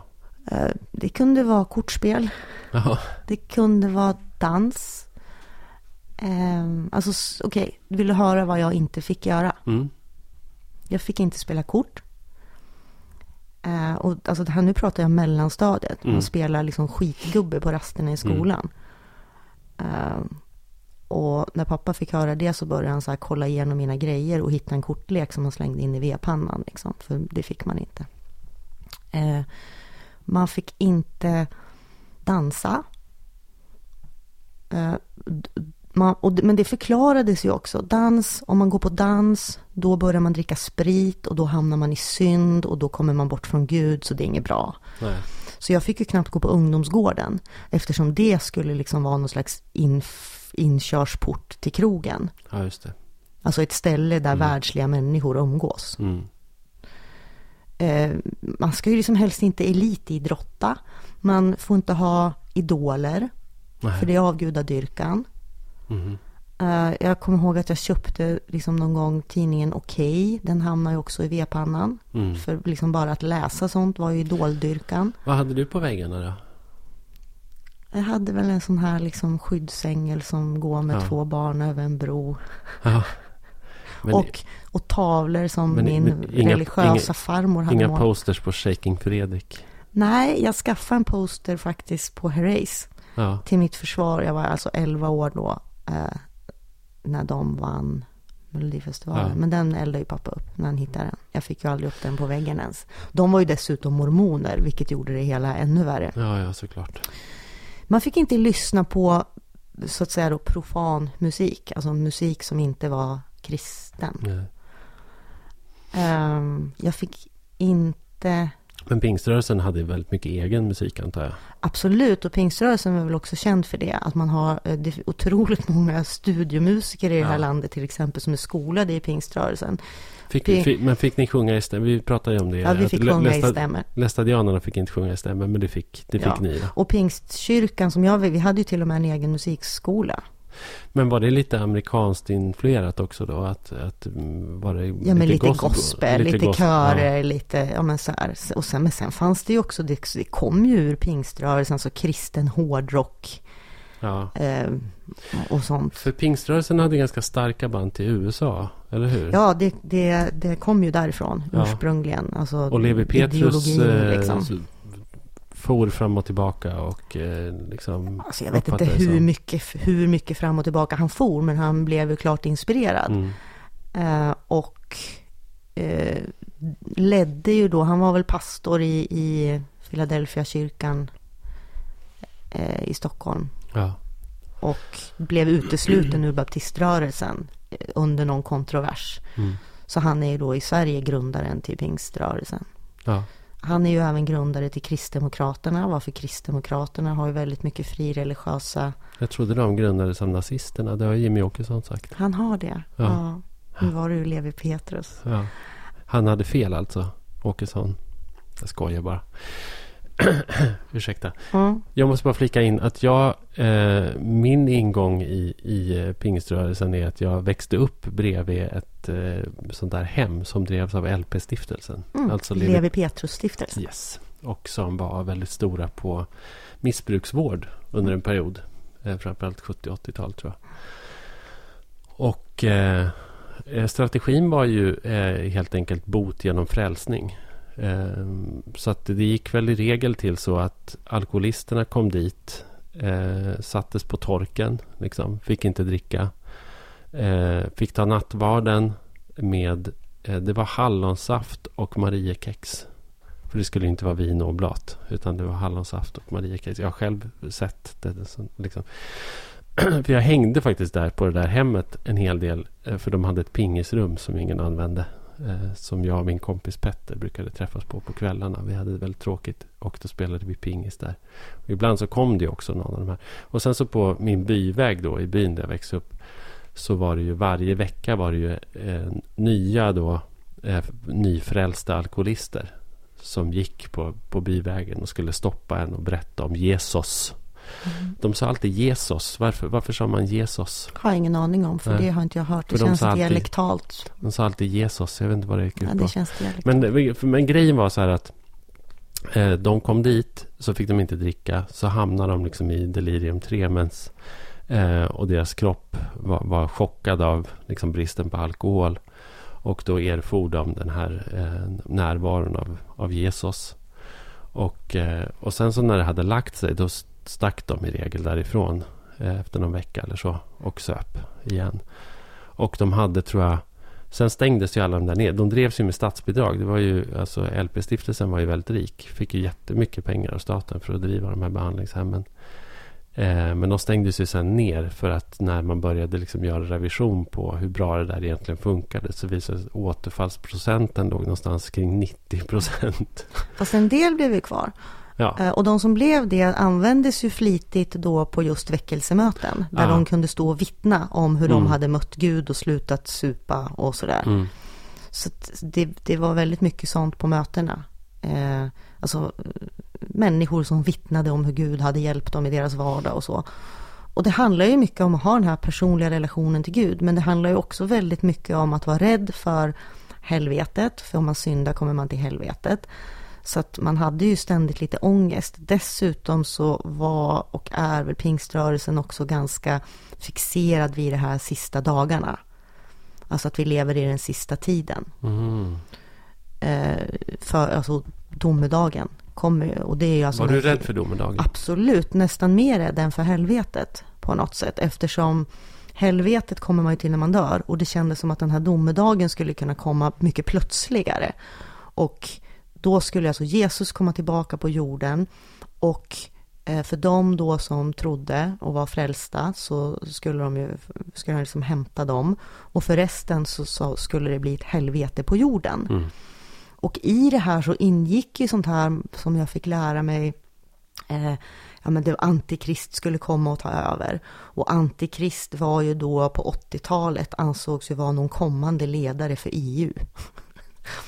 Eh, Det kunde vara kortspel, Ja. det kunde vara dans. Ehm, Alltså okej, vill du höra vad jag inte fick göra? Mm. Jag fick inte spela kort. Eh, och alltså det här, nu pratar jag mellanstadiet. Man Mm. spelar liksom skitgubbe på rasterna i skolan. Eh, och när pappa fick höra det så började han så kolla igenom mina grejer och hitta en kortlek som han slängde in i vedpannan. Liksom, för det fick man inte. Eh, man fick inte dansa. Eh, man, och, men det förklarades ju också. Dans, om man går på dans, då börjar man dricka sprit och då hamnar man i synd och då kommer man bort från Gud, så det är inget bra. Nej. Så jag fick ju knappt gå på ungdomsgården eftersom det skulle liksom vara någon slags inf- inkörsport till krogen. Ja, just det. Alltså ett ställe där Mm. världsliga människor umgås. Mm. Eh, man ska ju liksom helst inte elitidrotta. Man får inte ha idoler, Nej. för det är avgudadyrkan. Mhm. Eh, jag kommer ihåg att jag köpte liksom någon gång tidningen Okej. Den hamnar ju också i vedpannan. Mm. För liksom bara att läsa sånt var ju idoldyrkan. Vad hade du på väggarna då? Jag hade väl en sån här liksom skyddsängel som går med Ja. två barn över en bro. Ja. Men och, och tavlor som men- min men inga- religiösa inga- farmor hade inga målat. posters på Shaking Fredrik? Nej, jag skaffade en poster faktiskt på Herreys. Ja. Till mitt försvar. Jag var alltså 11 år då. Eh, när de vann Melodifestivalen. Ja. Men den eldade ju pappa upp när han hittade den. Jag fick ju aldrig upp den på väggen ens. De var ju dessutom mormoner, vilket gjorde det hela ännu värre. ja, ja, såklart. Man fick inte lyssna på, så att säga då, profan musik. Alltså musik som inte var kristen. Ehm, jag fick inte, Men pingströrelsen hade väldigt mycket egen musik antar jag. absolut, och pingströrelsen är väl också känd för det. Att man har eh, det otroligt många studiomusiker i det här Ja. landet till exempel som är skolade i pingströrelsen. Fick, Ping- fick, men fick ni sjunga i stämmer? Vi pratade ju om det. Ja, vi fick sjunga i lästa- stämmer. Lästadianerna fick inte sjunga i stämmer, men det fick, det fick Ja. ni då. Och pingstkyrkan som jag vi hade ju till och med en egen musikskola. Men var det lite amerikanskt influerat också då? Att, att mm, var det Ja, men lite gos- gospel, lite, gos- körer, lite, ja men så här. Och sen, men sen fanns det ju också, det, det kom ju ur pingströrelsen, så kristen hårdrock Ja. eh, och sånt. För pingströrelsen hade ganska starka band till USA, eller hur? Ja, det, det, det kom ju därifrån Ja. ursprungligen. Alltså, Och Levi Petrus eh, liksom. s- for fram och tillbaka och eh, liksom Alltså jag vet inte hur som- mycket, hur mycket fram och tillbaka han for, men han blev ju klart inspirerad. Mm. Eh, och eh, ledde ju då, han var väl pastor i, i Philadelphia kyrkan eh, i Stockholm. Ja. Och blev utesluten ur baptiströrelsen eh, under någon kontrovers. Mm. Så han är ju då i Sverige grundaren till pingströrelsen. Ja. Han är ju även grundare till Kristdemokraterna, varför Kristdemokraterna har ju väldigt mycket frireligiösa... Jag trodde de grundades av nazisterna. Det har Jimmy Åkesson sagt. Han har det? Ja. Ja. Nu var det ju Levi Petrus. Ja. Han hade fel alltså, Åkesson. Jag skojar bara. Ursäkta. Mm. Jag måste bara flika in att jag, eh, min ingång i, i pingströrelsen är att jag växte upp bredvid ett eh, sånt där hem som drevs av LP-stiftelsen. Mm. Alltså Levi, Levi Petrus-stiftelsen. Yes. Och som var väldigt stora på missbruksvård under en period. Eh, framförallt 70 80-tal tror jag. Och eh, eh, strategin var ju eh, helt enkelt bot genom frälsning. Ehm, så att det gick väl i regel till så att alkoholisterna kom dit. Eh, sattes på torken. Liksom, fick inte dricka. Eh, fick ta nattvarden med eh, det var hallonsaft och Mariekex. För det skulle inte vara vin och oblat. Utan det var hallonsaft och Mariekex. Jag har själv sett det. Liksom. För jag hängde faktiskt där på det där hemmet en hel del. För de hade ett pingisrum som ingen använde eh, Som jag och min kompis Petter brukade träffas på på kvällarna. Vi hade det väldigt tråkigt. Och då spelade vi pingis där. Och ibland så kom det också någon av de här. Och sen så på min byväg då i byn där jag växte upp. Så var det ju varje vecka var det ju eh, nya då. Eh, nyfrälsta alkoholister som gick på, på byvägen och skulle stoppa en och berätta om Jesus. Mm. De sa alltid Jesus. Varför, varför sa man Jesus? Har jag ingen aning om, för Nej. det har inte jag hört. Det För de känns alltid- dialektalt. De sa alltid Jesus. Jag vet inte vad det gick ut Ja, på. det känns dialektalt. Men, men grejen var så här att eh, de kom dit så fick de inte dricka. Så hamnade de liksom i delirium tremens. Eh, och deras kropp var, var chockad av liksom, bristen på alkohol. Och då erfor de den här eh, närvaron av, av Jesus. Och, eh, och sen så när det hade lagt sig då stack de i regel därifrån. Eh, efter någon vecka eller så. Och söp igen. Och de hade tror jag Sen stängdes ju alla de där ner. De drevs ju med statsbidrag. Det var ju, alltså LP-stiftelsen var ju väldigt rik. Fick ju jättemycket pengar av staten för att driva de här behandlingshemmen. Eh, men de stängdes ju sen ner för att när man började liksom göra revision på hur bra det där egentligen funkade så visade det sig att återfallsprocenten låg någonstans kring 90 procent. Fast en del blev ju kvar. Ja, Eh, Och de som blev det användes ju flitigt då på just väckelsemöten. Där Ja. de kunde stå och vittna om hur de Mm. hade mött Gud och slutat supa och sådär. mm, Så det, det var väldigt mycket sånt på mötena. Eh, alltså människor som vittnade om hur Gud hade hjälpt dem i deras vardag och så. Och det handlar ju mycket om att ha den här personliga relationen till Gud. Men det handlar ju också väldigt mycket om att vara rädd för helvetet. För om man syndar kommer man till helvetet. Så att man hade ju ständigt lite ångest. Dessutom så var och är väl pingströrelsen också ganska fixerad vid de här sista dagarna. Alltså att vi lever i den sista tiden. mm. Eh, för alltså domedagen kommer ju. Och det är ju alltså Var du rädd för domedagen? Absolut, nästan mer rädd än för helvetet på något sätt. Eftersom helvetet kommer man ju till när man dör. Och det kändes som att den här domedagen skulle kunna komma mycket plötsligare. Och då skulle alltså Jesus komma tillbaka på jorden. Och eh, för dem då som trodde och var frälsta så skulle de ju skulle han liksom hämta dem. Och för resten så, så skulle det bli ett helvete på jorden. Mm. Och i det här så ingick ju sånt här som jag fick lära mig. Eh, ja men det antikrist skulle komma och ta över. Och antikrist var ju då på 80-talet ansågs ju vara någon kommande ledare för EU.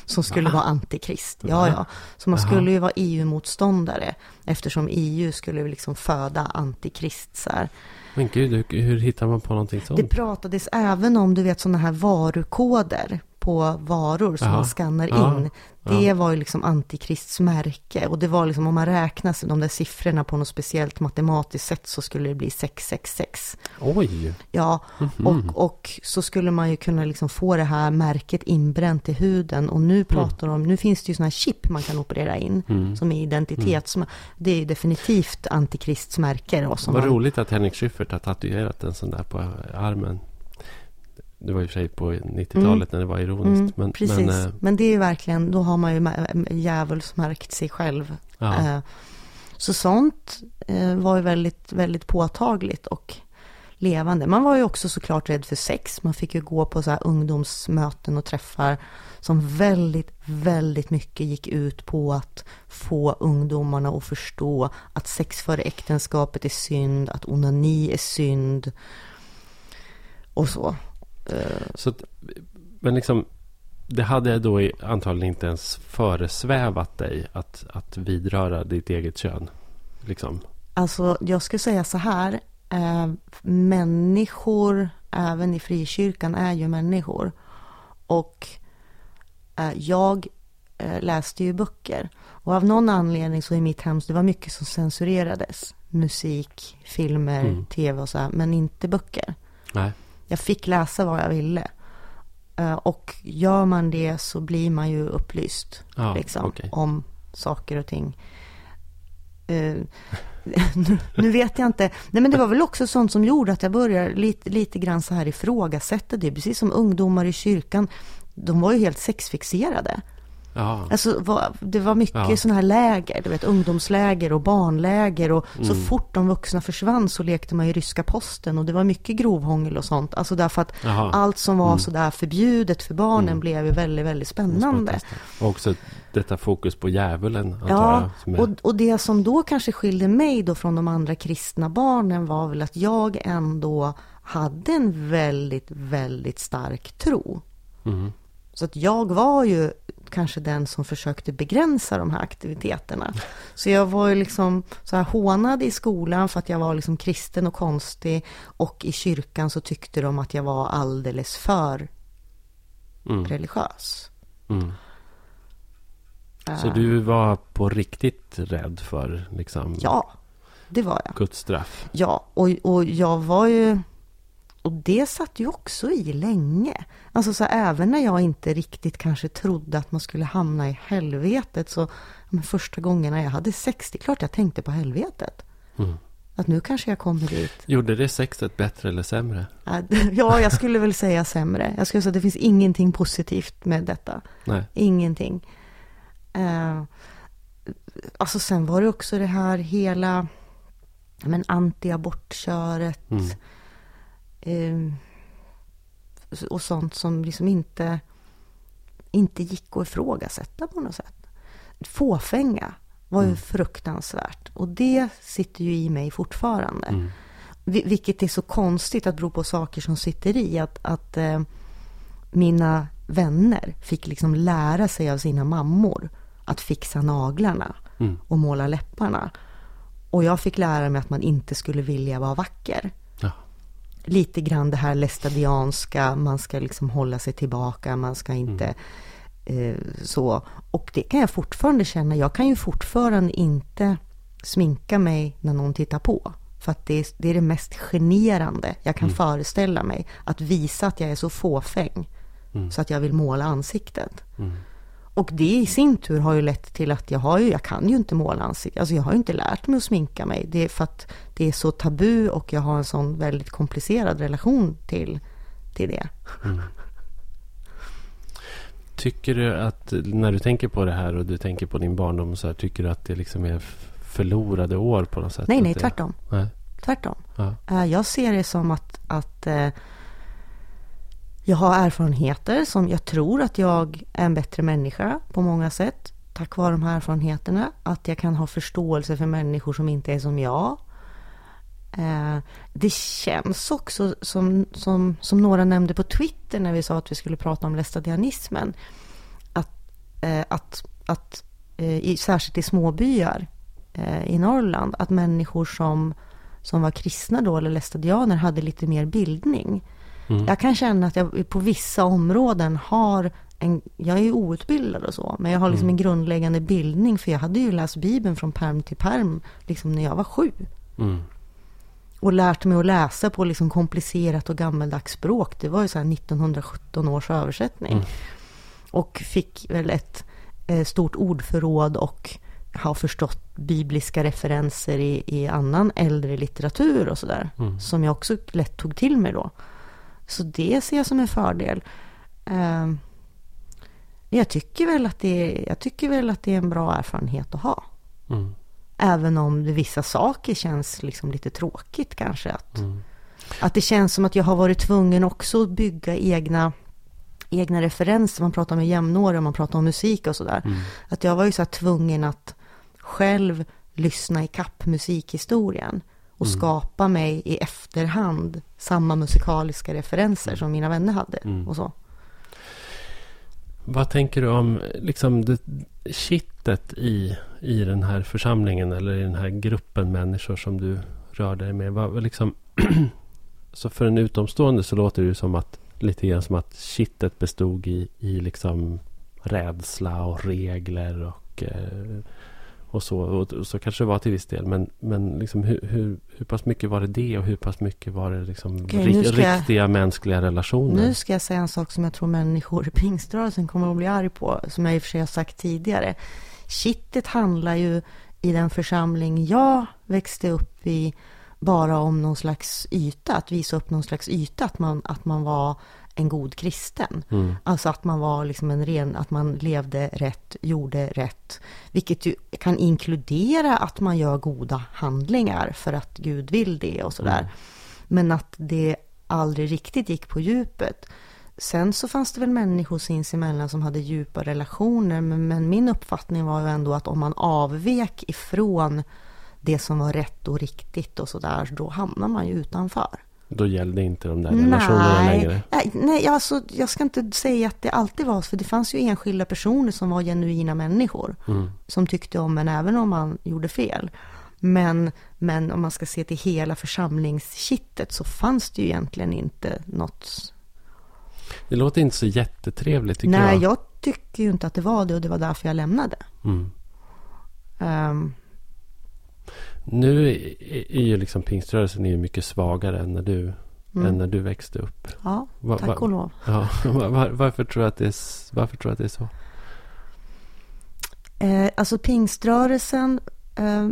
Som skulle vara antikrist. Ja, ja. Så man skulle ju vara EU-motståndare. Eftersom EU skulle liksom föda antikrist. Så här. Men gud, hur, hur hittar man på någonting sånt? Det pratades även om, du vet, sådana här varukoder på varor som Jaha. man skannar Ja, in. Det var ju liksom antikrists märke. Och det var liksom, om man räknar de där siffrorna på något speciellt matematiskt sätt så skulle det bli 666. Oj! Ja, Mhm. och, och så skulle man ju kunna liksom få det här märket inbränt i huden. Och nu pratar de, nu finns det ju sådana här chip man kan operera in. Mm. Som är identitets... Det är ju definitivt antikristsmärke då. Som Vad man, roligt att Henrik Schyffert har tatuerat en sån där på armen. Det var i och för sig på 90-talet när det var ironiskt. Mm, men, precis. men, eh, Men det är ju verkligen, då har man ju djävulsmärkt sig själv. Eh, Så sånt eh, var ju väldigt, väldigt påtagligt och levande. Man var ju också såklart rädd för sex. Man fick ju gå på så ungdomsmöten och träffar som väldigt, väldigt mycket gick ut på att få ungdomarna att förstå att sex före äktenskapet är synd, att onani är synd och så. Eh, Så att, men liksom, det hade då antagligen inte ens föresvävat dig att, att vidröra ditt eget kön. Liksom. Alltså, jag skulle säga så här. Eh, människor, även i frikyrkan, är ju människor. Och eh, jag eh, läste ju böcker. Och av någon anledning så i mitt hem, så det var mycket som censurerades. Musik, filmer, Mm. tv och så här, men inte böcker. Nej. Jag fick läsa vad jag ville. Eh, och gör man det så blir man ju upplyst Ja, liksom, okej. om saker och ting. Eh, nu, nu vet jag inte. Nej, men det var väl också sånt som gjorde att jag började lite, lite grann så här ifrågasätta det. Precis som ungdomar i kyrkan. De var ju helt sexfixerade. Ja. Alltså, det var mycket Ja. sådana här läger, du vet, ungdomsläger och barnläger. Och så Mm. fort de vuxna försvann så lekte man i ryska posten. Och det var mycket grovhångel och sånt. Alltså därför att Jaha. allt som var Mm. sådär förbjudet för barnen Mm. blev ju väldigt, väldigt spännande. Och också detta fokus på djävulen. Ja, jag, och, och det som då kanske skilde mig då från de andra kristna barnen var väl att jag ändå hade en väldigt, väldigt stark tro. Mhm. Så att jag var ju kanske den som försökte begränsa de här aktiviteterna. Så jag var ju liksom så här hånad i skolan för att jag var liksom kristen och konstig. Och i kyrkan så tyckte de att jag var alldeles för Mm. religiös. Mm. Så Eh, du var på riktigt rädd för liksom, Ja, det var jag. Guds straff? Ja, och, och jag var ju... Och det satt ju också i länge. Alltså så även när jag inte riktigt kanske trodde att man skulle hamna i helvetet så men första gångerna jag hade sex, det är klart jag tänkte på helvetet. Mm. Att nu kanske jag kommer dit. Gjorde det sexet bättre eller sämre? Ja, jag skulle väl säga sämre. Jag skulle säga att det finns ingenting positivt med detta. Nej. Ingenting. Eh, alltså sen var det också det här hela men anti-abortköret. Mm. Eh, och sånt som liksom inte, inte gick att ifrågasätta på något sätt. Fåfänga var ju Mm. fruktansvärt. Och det sitter ju i mig fortfarande. Mm. Vi- Vilket är så konstigt att bero på saker som sitter i. Att, att eh, mina vänner fick liksom lära sig av sina mammor att fixa naglarna Mm. och måla läpparna. Och jag fick lära mig att man inte skulle vilja vara vacker. Lite grann det här lästadianska, man ska liksom hålla sig tillbaka, man ska inte eh, så. Och det kan jag fortfarande känna, jag kan ju fortfarande inte sminka mig när någon tittar på. För att det är det, är det mest generande jag kan föreställa mig. Att visa att jag är så fåfäng. Mm. Så att jag vill måla ansiktet. Mm. Och det i sin tur har ju lett till att jag har ju, jag kan ju inte måla ansiktet. Alltså jag har ju inte lärt mig att sminka mig. Det är för att det är så tabu och jag har en sån väldigt komplicerad relation till, till det. Tycker du att när du tänker på det här och du tänker på din barndom så här, tycker du att det liksom är förlorade år på något sätt? Nej, nej, tvärtom. Nej. Tvärtom. Ja. Eh, Jag ser det som att, att eh, jag har erfarenheter som jag tror att jag är en bättre människa på många sätt. Tack vare de här erfarenheterna. Att jag kan ha förståelse för människor som inte är som jag. Eh, det känns också som, som, som några nämnde på Twitter när vi sa att vi skulle prata om lästadianismen. Eh, att, att, att i, särskilt i småbyar i Norrland, att människor som, som var kristna då, eller lästadianer, hade lite mer bildning. Mm. Jag kan känna att jag på vissa områden har en, jag är ju outbildad och så, men jag har liksom en grundläggande bildning, för jag hade ju läst Bibeln från perm till perm, liksom när jag var sju. Mm. Och lärt mig att läsa på liksom komplicerat och gammeldags språk. Det var ju så här 1917 års översättning. Mm. Och fick väl ett eh, stort ordförråd och har förstått bibliska referenser i, i annan äldre litteratur och sådär. Mm. Som jag också lätt tog till mig då. Så det ser jag som en fördel. Eh, jag tycker väl att det är, jag tycker väl att det är en bra erfarenhet att ha. Mm. Även om det, vissa saker känns liksom lite tråkigt kanske. Att, Mm. att det känns som att jag har varit tvungen också att bygga egna, egna referenser. Man pratar med jämnåriga, man pratar om musik och sådär. Mm. Att jag var ju så tvungen att själv lyssna i kapp musikhistorien. Och Mm. skapa mig i efterhand samma musikaliska referenser som mina vänner hade. Mm. Och så. Vad tänker du om liksom det, kittet i, i den här församlingen eller i den här gruppen människor som du rör dig med? Vad, vad liksom, så för en utomstående så låter det ju som att lite grann som att kittet bestod i, i liksom rädsla och regler och, eh, och så. Och, så kanske det var till viss del. Men, men liksom hur, hur, hur pass mycket var det det och hur pass mycket var det liksom Okej, ri- ska jag- riktiga mänskliga relationer? Nu ska jag säga en sak som jag tror människor i pingströrelsen kommer att bli arg på. Som jag i och för sig har sagt tidigare. Kittet handlar ju i den församling jag växte upp i bara om någon slags yta. Att visa upp någon slags yta. Att man, att man var en god kristen. Mm. Alltså att man var liksom en ren, att man levde rätt, gjorde rätt. Vilket ju kan inkludera att man gör goda handlingar för att Gud vill det och sådär. Mm. Men att det aldrig riktigt gick på djupet. Sen så fanns det väl människor sinsemellan som hade djupa relationer. Men, men min uppfattning var ju ändå att om man avvek ifrån det som var rätt och riktigt och sådär, då hamnar man ju utanför. Då gällde inte de där relationerna längre? Nej, nej alltså, jag ska inte säga att det alltid var så, för det fanns ju enskilda personer som var genuina människor. Mm. Som tyckte om en även om man gjorde fel. Men, men om man ska se till hela församlingskittet så fanns det ju egentligen inte något. Det låter inte så jättetrevligt tycker nej, jag. jag tycker ju inte att det var det och det var därför jag lämnade. Mm. Ehm, Nu är ju liksom pingströrelsen är mycket svagare än när du, Mm. än när du växte upp. ja, Va- tack och lov. Ja, var, varför, tror du att det är, varför tror du att det är så? Eh, alltså pingströrelsen, eh,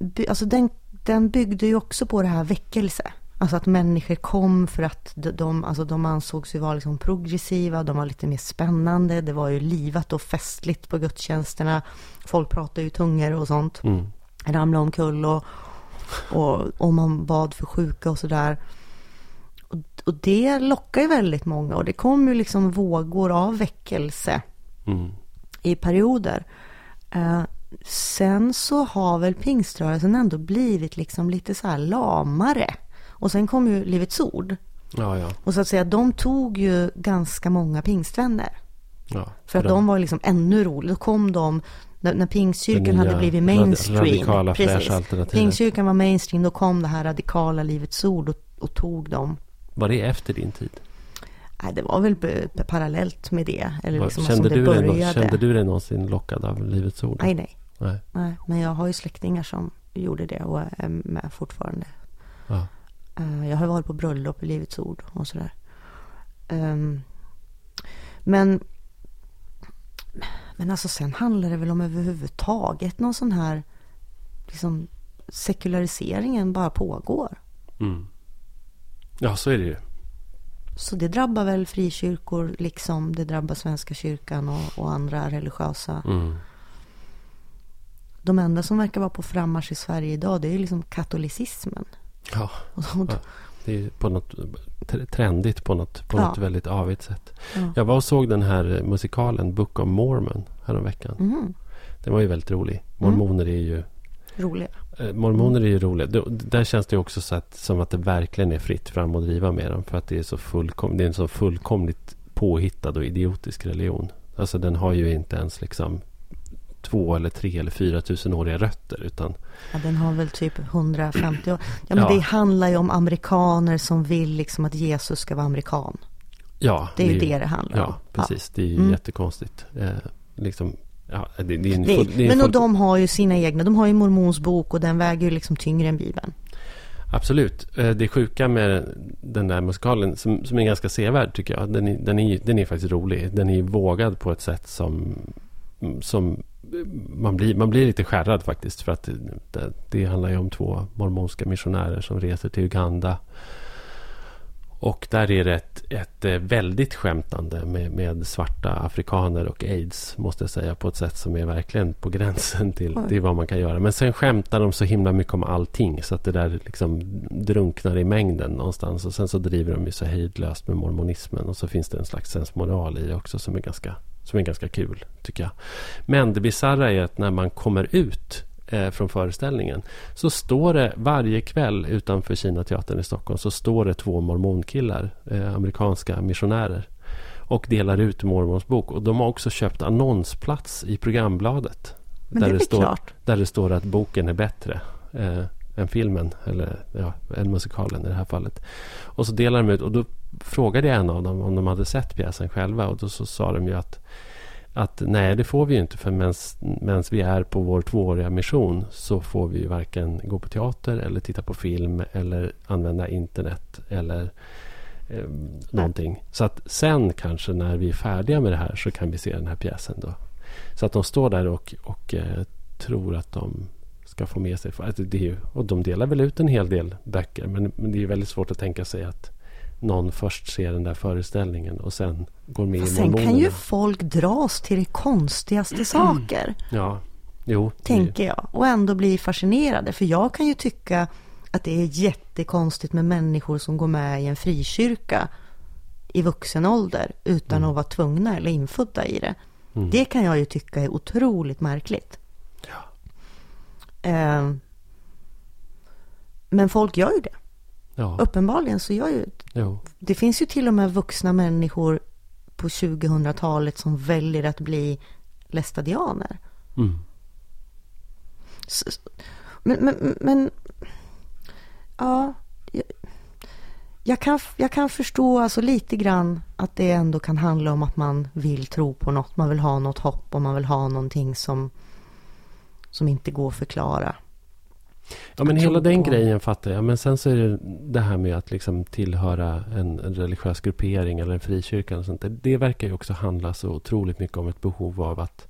by, alltså den, den byggde ju också på det här väckelse. Alltså att människor kom för att de, de, alltså de ansågs ju vara liksom progressiva, de var lite mer spännande, det var ju livat och festligt på gudstjänsterna. Folk pratade ju tungor och sånt, Mm. Ramlade omkull och, och, och man bad för sjuka och sådär. Och, och det lockar ju väldigt många och det kom ju liksom vågor av väckelse Mm. i perioder. Eh, sen så har väl pingströrelsen ändå blivit liksom lite så här lamare. Och sen kom ju Livets Ord. Ja, ja. Och så att säga, de tog ju ganska många pingstvänner. ja. För att de var liksom ännu roligare. Då kom de, när, när nya hade blivit mainstream. radikala precis. Pingstkyrkan var mainstream, då kom det här radikala Livets Ord och, och tog dem. Var det efter din tid? Nej, det var väl parallellt med det. Eller liksom kände, som det du dig, började. kände du dig någonsin lockad av Livets Ord? Nej, nej. Nej. Nej, men jag har ju släktingar som gjorde det och är med fortfarande. Ja. Eh, Jag har varit på bröllop i Livets Ord och sådär. Ehm, Men, men alltså sen handlar det väl om överhuvudtaget någon sån här liksom sekulariseringen bara pågår. Mm. Ja, så är det ju. Så det drabbar väl frikyrkor liksom det drabbar Svenska kyrkan och, och andra religiösa. Mm. De enda som verkar vara på frammarsch i Sverige idag det är ju liksom katolicismen. Ja, Och så, Ja. Det är på något tr- trendigt på något, på Ja. något väldigt avigt sätt. ja. Jag var och såg den här musikalen Book of Mormon häromveckan. Mhm, Den var ju väldigt rolig. Mormoner är ju roliga. eh, Mormoner är ju roliga. Där känns det också så att, som att det verkligen är fritt fram att driva med dem. För att det är, så fullkom, det är en så fullkomligt påhittad och idiotisk religion. Alltså den har ju inte ens liksom två eller tre eller fyra tusenåriga rötter. Utan Ja, den har väl typ 150 år. Ja, men Ja. det handlar ju om amerikaner som vill liksom att Jesus ska vara amerikan. ja, Det är ju det det handlar om. Ja, precis. Det är ju Mm. jättekonstigt. Eh, liksom, ja, det, det är Det, full, det är men och full, de har ju sina egna. De har ju mormons bok och den väger ju liksom tyngre än Bibeln. Absolut. Eh, Det sjuka med den där musikalen som, som är ganska sevärd tycker jag. Den är, den, är, den är faktiskt rolig. Den är vågad på ett sätt som, som man, blir, man blir lite skärrad faktiskt. För att det, det, handlar ju om två mormonska missionärer som reser till Uganda. Och där är det ett, ett eh, väldigt skämtande med, med, svarta afrikaner och aids. Måste jag säga. På ett sätt som är verkligen på gränsen till, till vad man kan göra. Men sen skämtar de så himla mycket om allting. Så att det där liksom drunknar i mängden någonstans. Och sen så driver de ju så hejdlöst med mormonismen. Och så finns det en slags sensmoral i det också som är ganska, som är ganska kul tycker jag. Men det bisarra är att när man kommer ut eh, från föreställningen så står det varje kväll utanför Kinateatern i Stockholm så står det två mormonkillar, eh, amerikanska missionärer och delar ut Mormons bok. Och de har också köpt annonsplats i programbladet. Men där det, det står, klart. Där det står att boken är bättre eh, än filmen, eller ja, än musikalen i det här fallet. Och så delar de ut, och då frågade jag en av dem om de hade sett pjäsen själva. Och då så sa de ju att att nej, det får vi ju inte för medan vi är på vår tvååriga mission så får vi ju varken gå på teater eller titta på film eller använda internet eller eh, någonting. Så att sen kanske när vi är färdiga med det här så kan vi se den här pjäsen då. Så att de står där och, och eh, tror att de ska få med sig. Alltså det är ju, och de delar väl ut en hel del böcker men, men det är väldigt svårt att tänka sig att någon först ser den där föreställningen och sen går med Fast i mormonerna. Sen kan ju folk dras till det konstigaste saker. Ja, jo. Tänker jag. Och ändå bli fascinerade. För jag kan ju tycka att det är jättekonstigt med människor som går med i en frikyrka i vuxen ålder utan mm. att vara tvungna eller infödda i det. Mm. Det kan jag ju tycka är otroligt märkligt. Ja. Eh, men folk gör ju det. Ja. Uppenbarligen så gör ju... Jo. Det finns ju till och med vuxna människor på 2000-talet som väljer att bli lästadianer. Mm. Men, men, men, ja, jag, jag, kan, jag kan förstå alltså lite grann att det ändå kan handla om att man vill tro på något, man vill ha något hopp och man vill ha någonting som, som inte går att förklara. Ja, men hela den på. grejen fattar jag. Men sen så är det det här med att liksom tillhöra en, en religiös gruppering eller en frikyrka. Och sånt där. Det verkar ju också handla så otroligt mycket om ett behov av att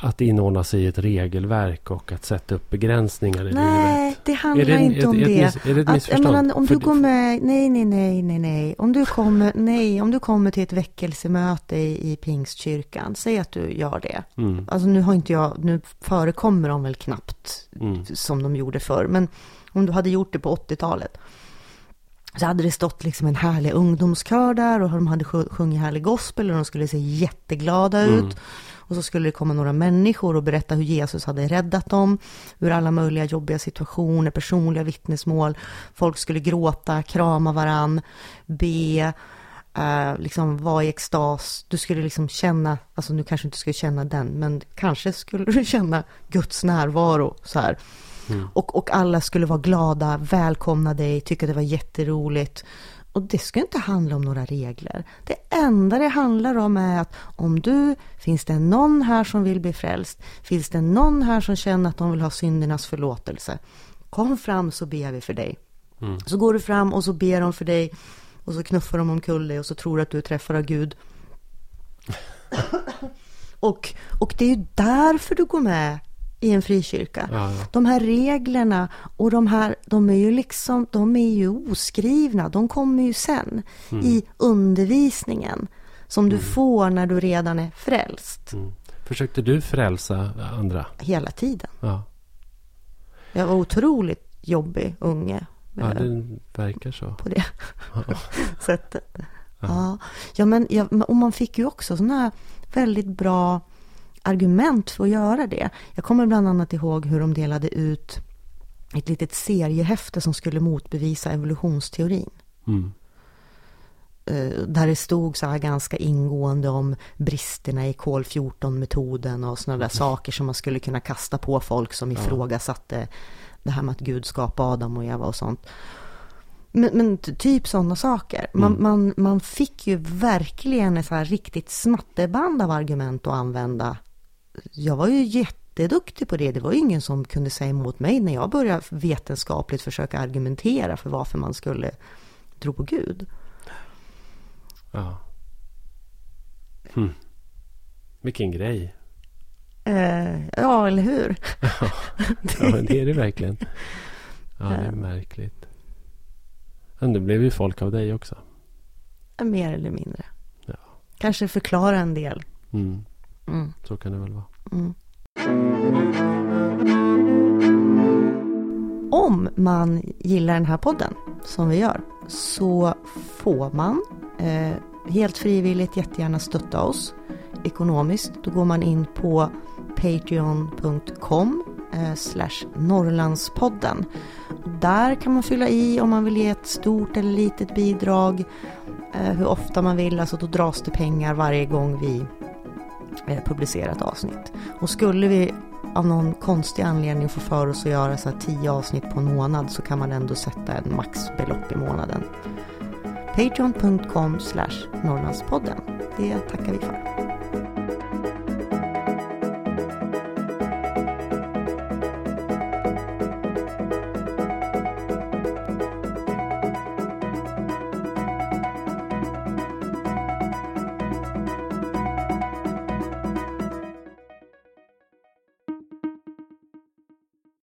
att inordna sig i ett regelverk och att sätta upp begränsningar i nej, livet. det handlar det, inte om ett, det. Ett, är det ett att, missförstånd? Menar, om du går med, nej, nej, nej, nej, nej. Om du kommer, nej, om du kommer till ett väckelsemöte i, i pingstkyrkan, säg att du gör det. Mm. Alltså nu har inte jag, nu förekommer de väl knappt mm. som de gjorde förr, men om du hade gjort det på 80-talet så hade det stått liksom en härlig ungdomskör där och de hade sjungit härlig gospel och de skulle se jätteglada mm. ut. Och så skulle det komma några människor och berätta hur Jesus hade räddat dem ur alla möjliga jobbiga situationer, personliga vittnesmål. Folk skulle gråta, krama varann, be, eh, liksom vara i extas. Du skulle liksom känna, alltså nu kanske inte skulle känna den, men kanske skulle du känna Guds närvaro så här. Mm. Och, och alla skulle vara glada, välkomna dig, tycka det var jätteroligt. Och det ska inte handla om några regler. Det enda det handlar om är att om du, finns det någon här som vill bli frälst? Finns det någon här som känner att de vill ha syndernas förlåtelse? Kom fram så ber vi för dig. Mm. Så går du fram och så ber de för dig och så knuffar de omkull dig och så tror du att du träffar av Gud. och, och det är ju därför du går med i en frikyrka. Ja, ja. De här reglerna och de här, de är ju liksom, de är ju oskrivna. De kommer ju sen mm. i undervisningen som du mm. får när du redan är frälst. Mm. Försökte du frälsa andra? Hela tiden. Ja. Jag var otroligt jobbig unge. Ja, det verkar så. På det sättet. Ja. ja, men ja, och man fick ju också sådana här väldigt bra argument för att göra det. Jag kommer bland annat ihåg hur de delade ut ett litet seriehäfte som skulle motbevisa evolutionsteorin. Mm. Eh, där det stod så här ganska ingående om bristerna i kol 14-metoden och sådana där mm. saker som man skulle kunna kasta på folk som ifrågasatte det här med att Gud skapade Adam och Eva och sånt. Men, men typ sådana saker. Man, mm. man, man fick ju verkligen ett så här riktigt smatterband av argument att använda jag var ju jätteduktig på det. Det var ju ingen som kunde säga emot mig när jag började vetenskapligt försöka argumentera för varför man skulle tro på Gud. Ja. Hm. Vilken grej. Eh, ja, eller hur? ja, men det är det verkligen. Ja, det är märkligt. Men det blev ju folk av dig också. Mer eller mindre. Ja. Kanske förklara en del. Mm. Mm. Så kan det väl vara. Mm. Om man gillar den här podden, som vi gör, så får man eh, helt frivilligt jättegärna stötta oss ekonomiskt. Då går man in på patreon.com eh, slash Norrlandspodden. Där kan man fylla i om man vill ge ett stort eller litet bidrag, eh, hur ofta man vill, alltså då dras det pengar varje gång vi Eh, publicerat avsnitt. Och skulle vi av någon konstig anledning få för oss att göra så här tio avsnitt på en månad så kan man ändå sätta ett maxbelopp i månaden. Patreon.com slash Norrlandspodden. Det tackar vi för.